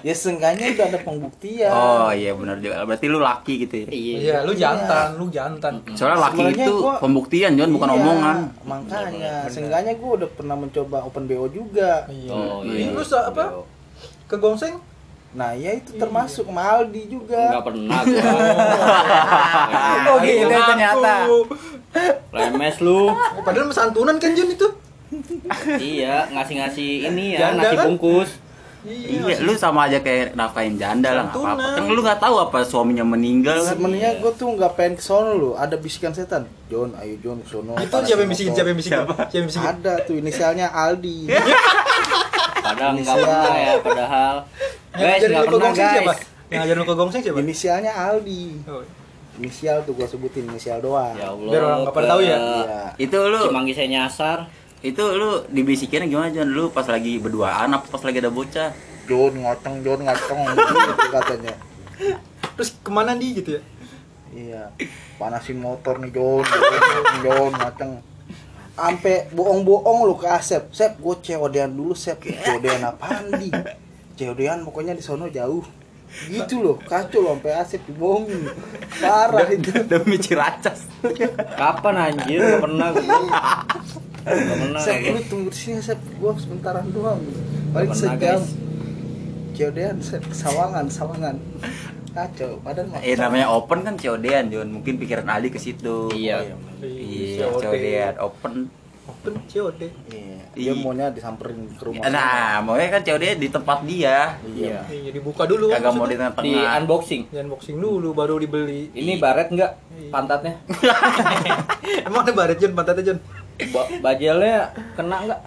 Ya seenggaknya udah ada pembuktian. Oh iya benar juga. Berarti lu laki gitu ya. Iya, lu jantan, lu jantan. Soalnya laki Sebenarnya itu gua- pembuktian, Jon, bukan Iya, omongan. Makanya, seenggaknya gua udah pernah mencoba open BO juga. Iya. Oh, iya. lu sa- apa? Ke Gongseng? Nah, ya itu termasuk sama Aldi juga. Enggak pernah gua. Oh gitu ternyata. Lemes lu. Oh, padahal santunan kan Jun itu. Iya, ngasih-ngasih ini ya, Janda nasi kan? bungkus. Iya, lu sama aja kayak nafkain janda lah, nggak apa-apa. Kan lu nggak tahu apa suaminya meninggal kan. Sebenarnya gue tuh nggak pengen ke sono loh. Ada bisikan setan. John, ayo John ke sono. Itu siapa yang bisikin? Siapa yang bisikin? Siapa yang bisikin? Ada tuh inisialnya Aldi. Padahal enggak Inisial. pernah ya, padahal. Yang Guys, ngajarin enggak lu pernah, Gongseng siapa? guys. Yang ngajarin lu ke Gongseng siapa? inisialnya Aldi. Oh, Inisial tuh gua sebutin inisial doang. Ya Allah. Biar orang nggak pada tahu ya. Iya. Itu lu Cimanggi saya nyasar. Itu lu dibisikinnya gimana Jon? Lu pas lagi berduaan apa pas lagi ada bocah? John ngaceng, John ngaceng gitu katanya. Terus ke mana di gitu ya? Iya. Panasin motor nih John, John, John ngaceng. Ampe bohong-bohong lu ke Asep. Sep, gue COD-an dulu, Sep. COD-an apaan di? COD-an pokoknya di sono jauh. Gitu loh, kacau loh sampai Asep dibohongin. Parah itu. Demi Ciracas. Kapan anjir? Enggak pernah gua. Sep, lu tunggu di sini, Sep. Gua sementaran doang. Paling sejam. COD-an, Sep. Sawangan, sawangan. Kacau, padahal mah. Eh namanya open kan COD-an, Jon. Mungkin pikiran Ali ke situ. Iya. Iya, COD. COD-an open. Open COD. Iya. Dia Iya. maunya disamperin ke rumah. Nah, maunya kan COD di tempat dia. Iya. Iya, dibuka dulu. Kagak mau di tengah Di unboxing. Di unboxing dulu baru dibeli. Ini baret enggak Iya. pantatnya? Emang ada baret Jun, pantatnya Jun? Ba- bajelnya kena enggak?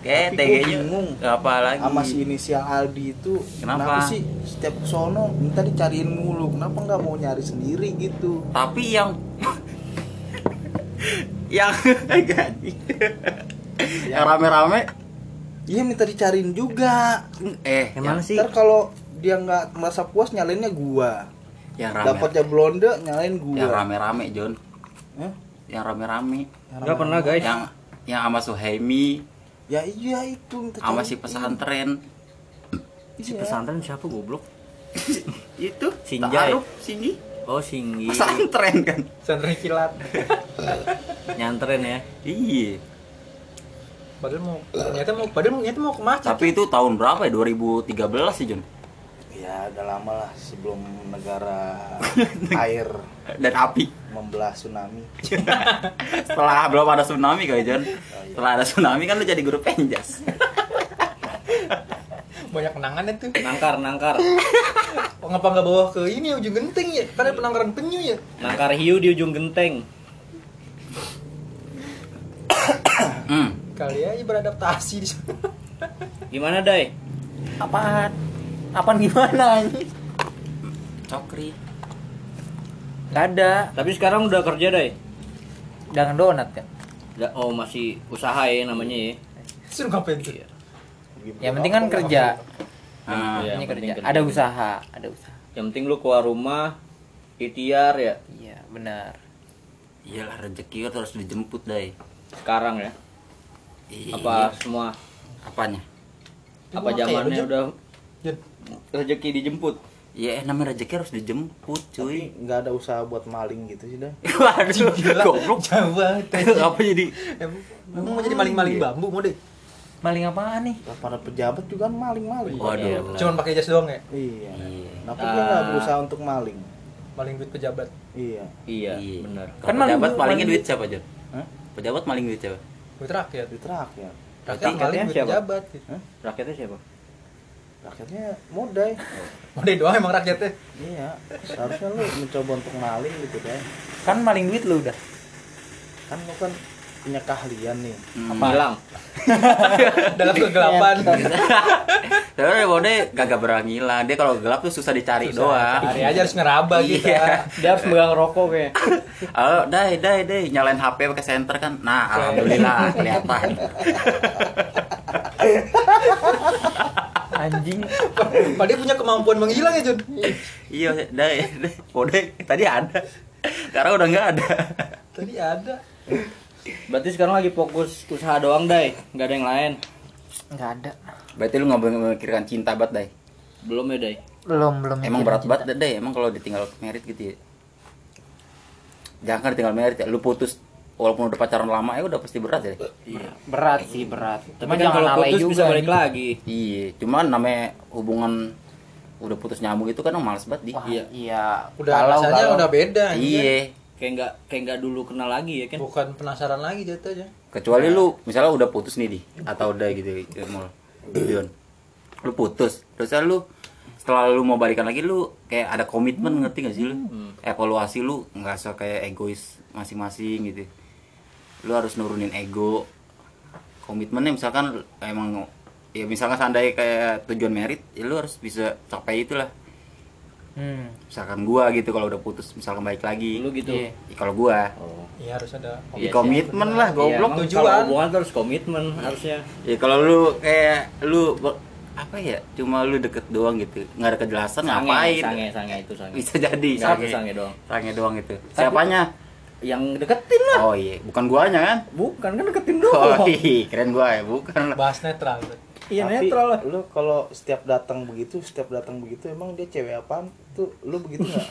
Kayak TG-nya bingung. nggak apa lagi. sama si inisial Aldi itu Kenapa? sih setiap sono minta dicariin mulu kenapa nggak mau nyari sendiri gitu Tapi yang yang gaji. yang rame-rame iya minta dicariin juga eh Emang sih? ntar kalau dia nggak merasa puas nyalainnya gua yang rame dapatnya blonde nyalain gua yang rame-rame John Hah? Yang rame-rame Yang Enggak pernah, guys. yang yang sama Suhaimi ya iya itu sama si pesantren Si Iya. pesantren siapa goblok? itu Sinjai. Ta'aruf, Singgi Oh, Singgi. pesantren kan Santri kilat. Nyantren ya. iya Padahal mau ternyata mau padahal ternyata mau ke masjid. tapi itu tahun berapa ya 2013 sih John Ya udah lama lah sebelum negara air dan api membelah tsunami. setelah belum ada tsunami kali John setelah ada tsunami kan lu jadi guru penjas Banyak kenangannya tuh. Nangkar, nangkar. Oh, ngapa nggak bawa ke ini ujung genteng ya? Karena penangkaran penyu ya. Nangkar hiu di ujung genteng. hmm. Kali aja beradaptasi di sana. Gimana, Dai? Apaan? Apaan gimana anjing? cokri Gak ada. Tapi sekarang udah kerja, Dai. Jangan donat kan. Da- Oh, masih usaha ya namanya ya. Suruh ngapain tuh? Yang penting kan kerja. Ah, Iya, penting kerja. kerja. Ada usaha, ada usaha. Yang penting lu keluar rumah, ikhtiar ya Iya, benar. iyalah rezeki kan harus dijemput dai sekarang ya. Iya. Apa semua apanya apa pakai zamannya udah rezeki dijemput. Ya namanya rezeki harus dijemput Tapi cuy nggak ada usaha buat maling gitu sih dah. waduh gila. goblok Jauh banget. apa jadi Emang emang mau jadi maling-maling bambu mau deh. Maling apaan nih? Para pejabat juga maling-maling. waduh Cuman pakai jas doang ya? Iya. Iya. Kenapa dia nggak Ah. berusaha untuk maling? Maling duit pejabat. Iya. Iya, Iya. benar. Kan maling pejabat duit- malingnya maling duit siapa Jon Hah? pejabat maling duit siapa Duit rakyat. Terakhir. Rakyat Rakyatnya maling duit pejabat. Gitu. Rakyatnya siapa? Rakyatnya modai. Mau deh doang emang rakyatnya. Iya. Seharusnya lu mencoba untuk maling gitu kan. Kan maling duit lu udah. Kan lu kan punya keahlian nih. Hmm. Hilang. Dalam kegelapan. Tapi Bode gagak berani hilang. Dia kalau gelap tuh susah dicari doang. Hari aja harus ngeraba Iya. kita. Dia harus megang rokok kayak. Halo, dai, dai, dai, nyalain HP pakai senter kan. Nah, alhamdulillah kelihatan. Anjing. Padahal punya kemampuan menghilang ya, Jun. iya, dai, dai. Bode tadi ada. Sekarang udah nggak ada. Tadi ada. Berarti sekarang lagi fokus usaha doang, Dai. Nggak ada yang lain. Enggak ada. Berarti lu nggak memikirkan cinta banget, dai. Belum ya, Dai. Belum, belum. Emang berat banget, dai. Emang kalau ditinggal merit gitu ya. Jangan kan ditinggal merit ya. Lu putus walaupun udah pacaran lama ya udah pasti berat ya. Iya. Berat sih, berat. Tapi Cuma kan jangan kalau putus juga. bisa balik anjing. lagi. Iya, cuman namanya hubungan udah putus nyambung itu kan males banget di. Wah, Iya. iya. Udah Galau, rasanya galau. udah beda. Iya. Kayak nggak kayak nggak dulu kenal lagi ya kan. Bukan penasaran lagi jatuhnya. Kecuali lu misalnya udah putus nih di atau udah gitu ya, mau Dion. Lu putus, terus lu setelah lu mau balikan lagi lu kayak ada komitmen ngerti gak sih lu? Evaluasi lu nggak usah kayak egois masing-masing gitu. Lu harus nurunin ego. Komitmennya misalkan emang ya misalkan seandainya kayak tujuan merit, ya lu harus bisa capai itulah. Hmm. Misalkan gua gitu kalau udah putus misalkan balik lagi. Dulu gitu. Iya. Ya, kalau gua Oh. Iya harus ada. Iya, komitmen lah Iya, goblok. emang tujuan. Kalau hubungan harus komitmen harusnya. Ya kalau lu kayak lu apa ya cuma lu deket doang gitu nggak ada kejelasan ngapain Sange, sange itu sange. bisa jadi sange sange doang. sange doang itu siapanya Yang deketin lah. oh iya bukan guanya kan Bukan kan deketin oh doang. iya keren gua ya bukan lah Bahas netral. Iya Tapi netral lah. Lu kalau setiap datang begitu, setiap datang begitu emang dia cewek apaan? Tuh lu begitu nggak?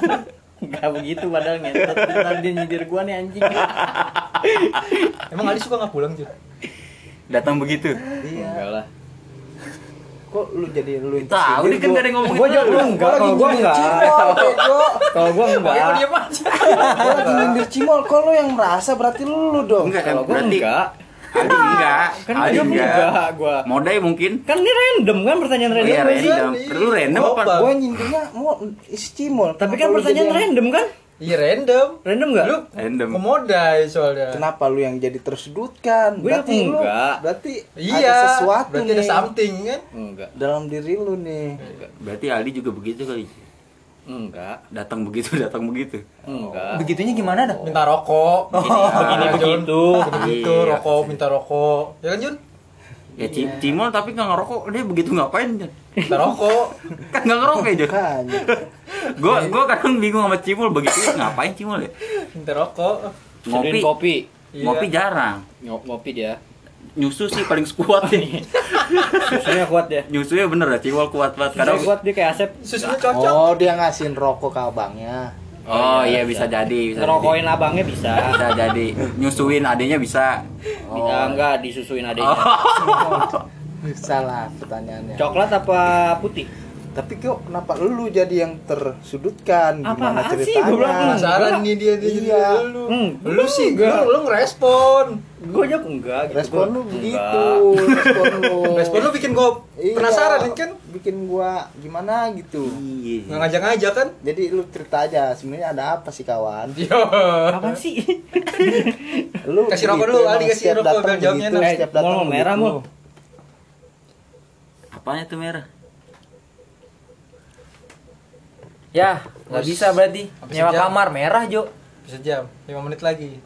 Enggak begitu padahal ngentot. Ntar dia nyindir gua nih anjing. Emang Ali suka nggak pulang, Jun? datang begitu iya. Enggak lah. Kok lu jadi lu yang tahu nih kan gua- gak ada yang ngomongin Gua jawab lu enggak, kalau gua enggak. Kalau gua enggak. Ayo diam aja. Gua lagi nyindir cimol, kok lu yang merasa berarti lu, lu dong. enggak Kalau gua berarti enggak. Aldi enggak Kan gua enggak enggak gua. modai mungkin Kan ini random kan pertanyaan oh, random. iya random lu random apa. Gua nyindirnya mau cimol. Tapi kan pertanyaan random kan? Iya random. Random enggak? Lu random memodai soalnya. Kenapa lu yang jadi tersudutkan? Gua Berarti lu enggak. berarti Iya. ada sesuatu berarti nih ada something kan? Enggak. dalam diri lu nih. berarti Aldi juga begitu kali Enggak. datang begitu datang begitu Enggak. Begitunya gimana dah? Minta rokok. begini Jun. begitu. Begitu Iya. rokok, minta rokok. Ya kan, Jun? ya Ci- Cimol tapi nggak ngerokok dia begitu ngapain? Minta rokok. kan nggak ngerokok ya Jon? Gue gue kadang bingung sama Cimol begitu ngapain Cimol ya Minta rokok. ngopi kopi. Iya. ngopi jarang Ngo- Ngopi dia. nyusu sih paling kuat nih Susunya kuat dia. nyusunya bener ya Cimol kuat banget Susunya kadang kuat dia kayak Asep. Susunya cocok. Oh, dia ngasihin rokok ke abangnya. oh iya bisa jadi bisa Ngerokoin jadi. abangnya bisa. bisa jadi nyusuin adanya bisa Oh. enggak disusuin adiknya. oh. Salah pertanyaannya. Coklat apa putih? Tapi kok kenapa lu jadi yang tersudutkan? Gimana Apaan sih? ceritanya? Gua bilang Penasaran nih dia dia jadi Iya. lu. Hmm, Lu sih enggak. lu, lu ngerespon. Gue aja enggak gitu. Respon Gua lu enggak. begitu, respon lu. Respon lu bikin gua Iya, penasaran kan? Bikin gua gimana gitu. Iya. Nggak ngajak-ngajak kan? Jadi lu cerita aja, sebenarnya ada apa sih kawan? Yo. Apaan sih? Lu Kasih rokok begitu dulu, Ali, kasih rokok, datang biar jawabnya enak. setiap Eh, datang mau merah, mau. Apanya tuh merah? Ya, nggak bisa berarti. Nyewa sejam. kamar merah, Jo. Bisa jam, 5 menit lagi.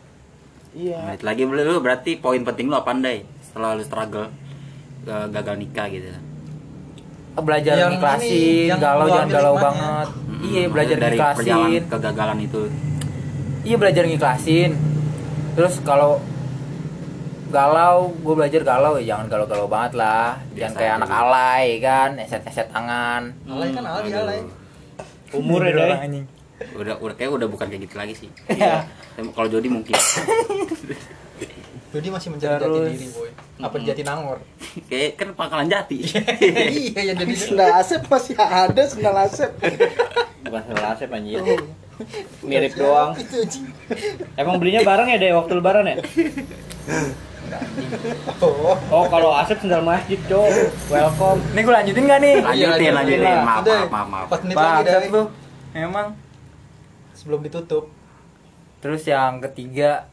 Iya. Menit lagi boleh lu berarti poin penting lu apa andai setelah lu struggle gagal nikah gitu. Belajar Yang ngiklasin, ini, yang galau jangan galau hikmahnya. banget. Mm-mm. Iya, belajar dari perjalanan ngiklasin. kegagalan itu. Iya, belajar ngiklasin. Terus kalau galau, gue belajar galau ya jangan galau-galau banget lah. Jangan Biasa kayak aja anak alay kan, eset-eset tangan. Alay kan alay, Aduh. alay. Umurnya Orang deh. anjing. Udah udah kayak udah bukan kayak gitu lagi sih. Iya. Tapi Kalau Jody mungkin Jadi masih mencari jati Terus. diri, boy. Apa jati nangor? kayak kan pangkalan jati. iya, yang jadi Sendal Asep masih ada sendal Asep. Bukan salah Asep anjir. Mirip doang. Emang belinya bareng ya deh waktu lebaran ya? Oh. Oh, kalau Asep sendal masjid, Cok. Welcome. Ini gue lanjutin gak nih? Lanjutin, lanjutin. Maaf, maaf, maaf, maaf. 4 menit lagi Bangsat deh. lu. Emang. Sebelum ditutup. Terus yang ketiga,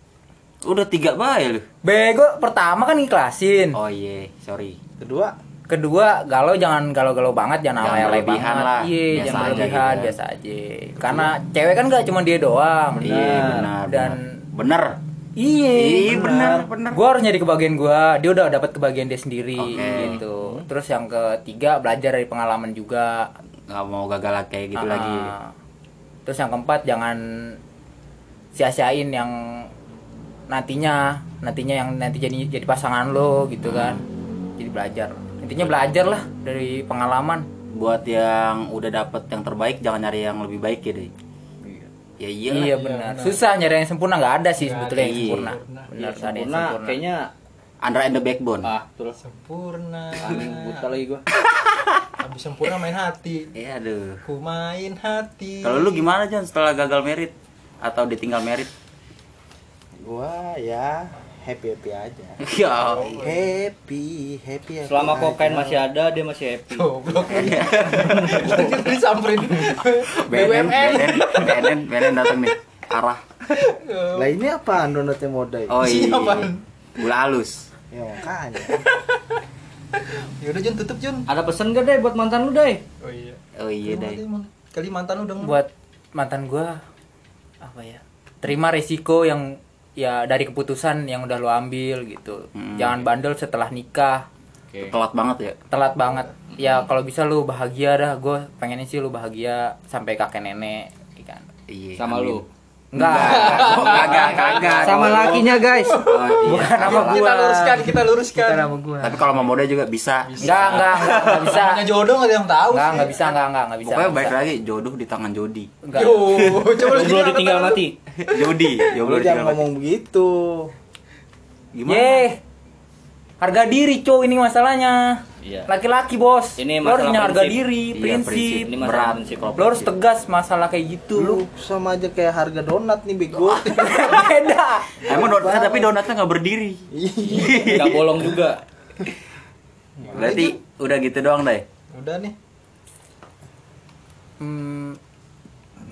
Udah tiga bae lu. bego pertama kan ngiklasin. Oh iya, sorry. Kedua, Kedua, galau jangan galau-galau banget, jangan alay-alay berlebihan banget. lah. Iya, Biasa jangan aja berlebihan, gitu. biasa aja. Karena cewek kan gak cuma dia doang. Iya, benar. Dan- benar. Iya, Iya, benar, benar. Gue harus nyari kebahagiaan gue. Dia udah dapat kebahagiaan dia sendiri Oke. gitu. Terus yang ketiga belajar dari pengalaman juga. Nggak mau gagal kayak gitu Ah, lagi. Terus yang keempat jangan sia-siain yang nantinya nantinya yang nanti jadi jadi pasangan lo gitu kan. Jadi belajar. Intinya belajar lah dari pengalaman. Buat yang udah dapet yang terbaik, jangan nyari yang lebih baik ya deh. Ya iya. Iya benar. Susah nyari yang sempurna nggak ada sih sebetulnya yang ada. sempurna. Iya, Benar, Iya, sempurna. sempurna. Kayaknya Andra and the Backbone. ah, terus Sempurna. aneh buta lagi gua. Habis sempurna main hati. Iya, aduh. Ku main hati. Kalau lu gimana Jon setelah gagal merit atau ditinggal merit? gua ya happy happy aja. ya. Happy, happy. happy Selama aja. kokain masih ada, dia masih happy. Goblok. Lagi disamperin. BNN, BUMN. BNN, BNN datang nih. Arah. Lah ini apaan donatnya modai? Oh iya. Gula halus. Ya makanya. Yaudah Jun tutup Jun. Ada pesan gak deh buat mantan lu deh? Oh iya. Oh iya deh. Kali mantan lu dong. buat mantan gua apa ya terima resiko yang ya dari keputusan yang udah lo ambil gitu Hmm. jangan bandel setelah nikah Telat banget ya. telat banget ya kalau bisa lu bahagia dah gue pengennya sih lu bahagia sampai kakek nenek ya kan Iya. Sama amin. lu. Enggak kagak, kagak. Sama lakinya, guys. Oh, iya. bukan sama gua Kita luruskan, kita luruskan. bukan sama gua Tapi kalau mau mode juga bisa. enggak enggak enggak enggak bisa Namanya jodoh gak ada yang tahu enggak enggak bisa enggak enggak enggak bisa Pokoknya enggak baik bisa. lagi jodoh di tangan Jody. enggak Yo, coba lu ditinggal mati. Jody, Lu jomblo jangan ditinggal ngomong begitu. Gimana? Harga diri cow ini masalahnya Iya. laki-laki bos Ini lo harus masalah punya harga prinsip. diri Iya, prinsip, prinsip. Ini masalah Berat. prinsip lo harus tegas masalah kayak gitu Lu sama aja kayak harga donat nih bego. beda Emang donat tapi donatnya nggak berdiri. Gak bolong juga. Berarti udah gitu doang deh. Udah nih. Hmm,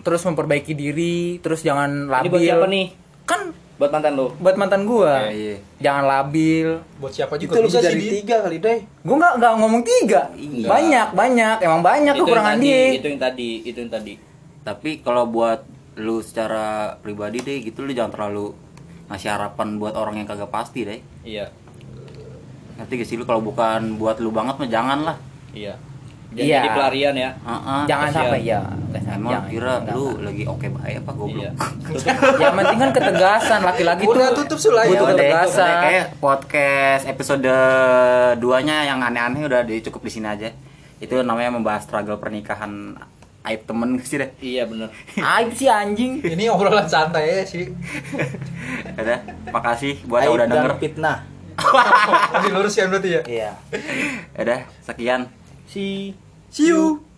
terus memperbaiki diri terus jangan Ini labil buat siapa nih? kan Buat mantan lu. buat mantan gua Iya. jangan labil Buat siapa Itu juga lebih bisa sih. dari Di. tiga kali deh. gua nggak nggak ngomong tiga Iya. banyak banyak emang banyak Itu kekurangan tadi, dia Itu yang tadi, itu yang tadi. Tapi kalau buat lu secara pribadi deh gitu lu jangan terlalu ngasih harapan buat orang yang kagak pasti deh. Iya. Nanti gak sih lu kalau bukan buat lu banget mah jangan lah. Iya. Jangan Iya. jadi pelarian ya. Heeh. jangan kasihan. sampai ya nggak sampai, Emang jangan. kira lu lagi oke baik apa goblok? Iya. yang penting kan ketegasan laki-laki tuh Udah tutup Sulay. butuh Ya ketegasan udah, kayak podcast episode 2-nya yang aneh-aneh udah di- cukup di sini aja. Itu namanya membahas struggle pernikahan aib temen sih deh. Iya bener. aib sih anjing Ini obrolan santai ya sih. Udah, makasih buat yang Aib udah dan denger. fitnah. Diluruskan berarti ya. Iya. Udah, sekian.，see see you。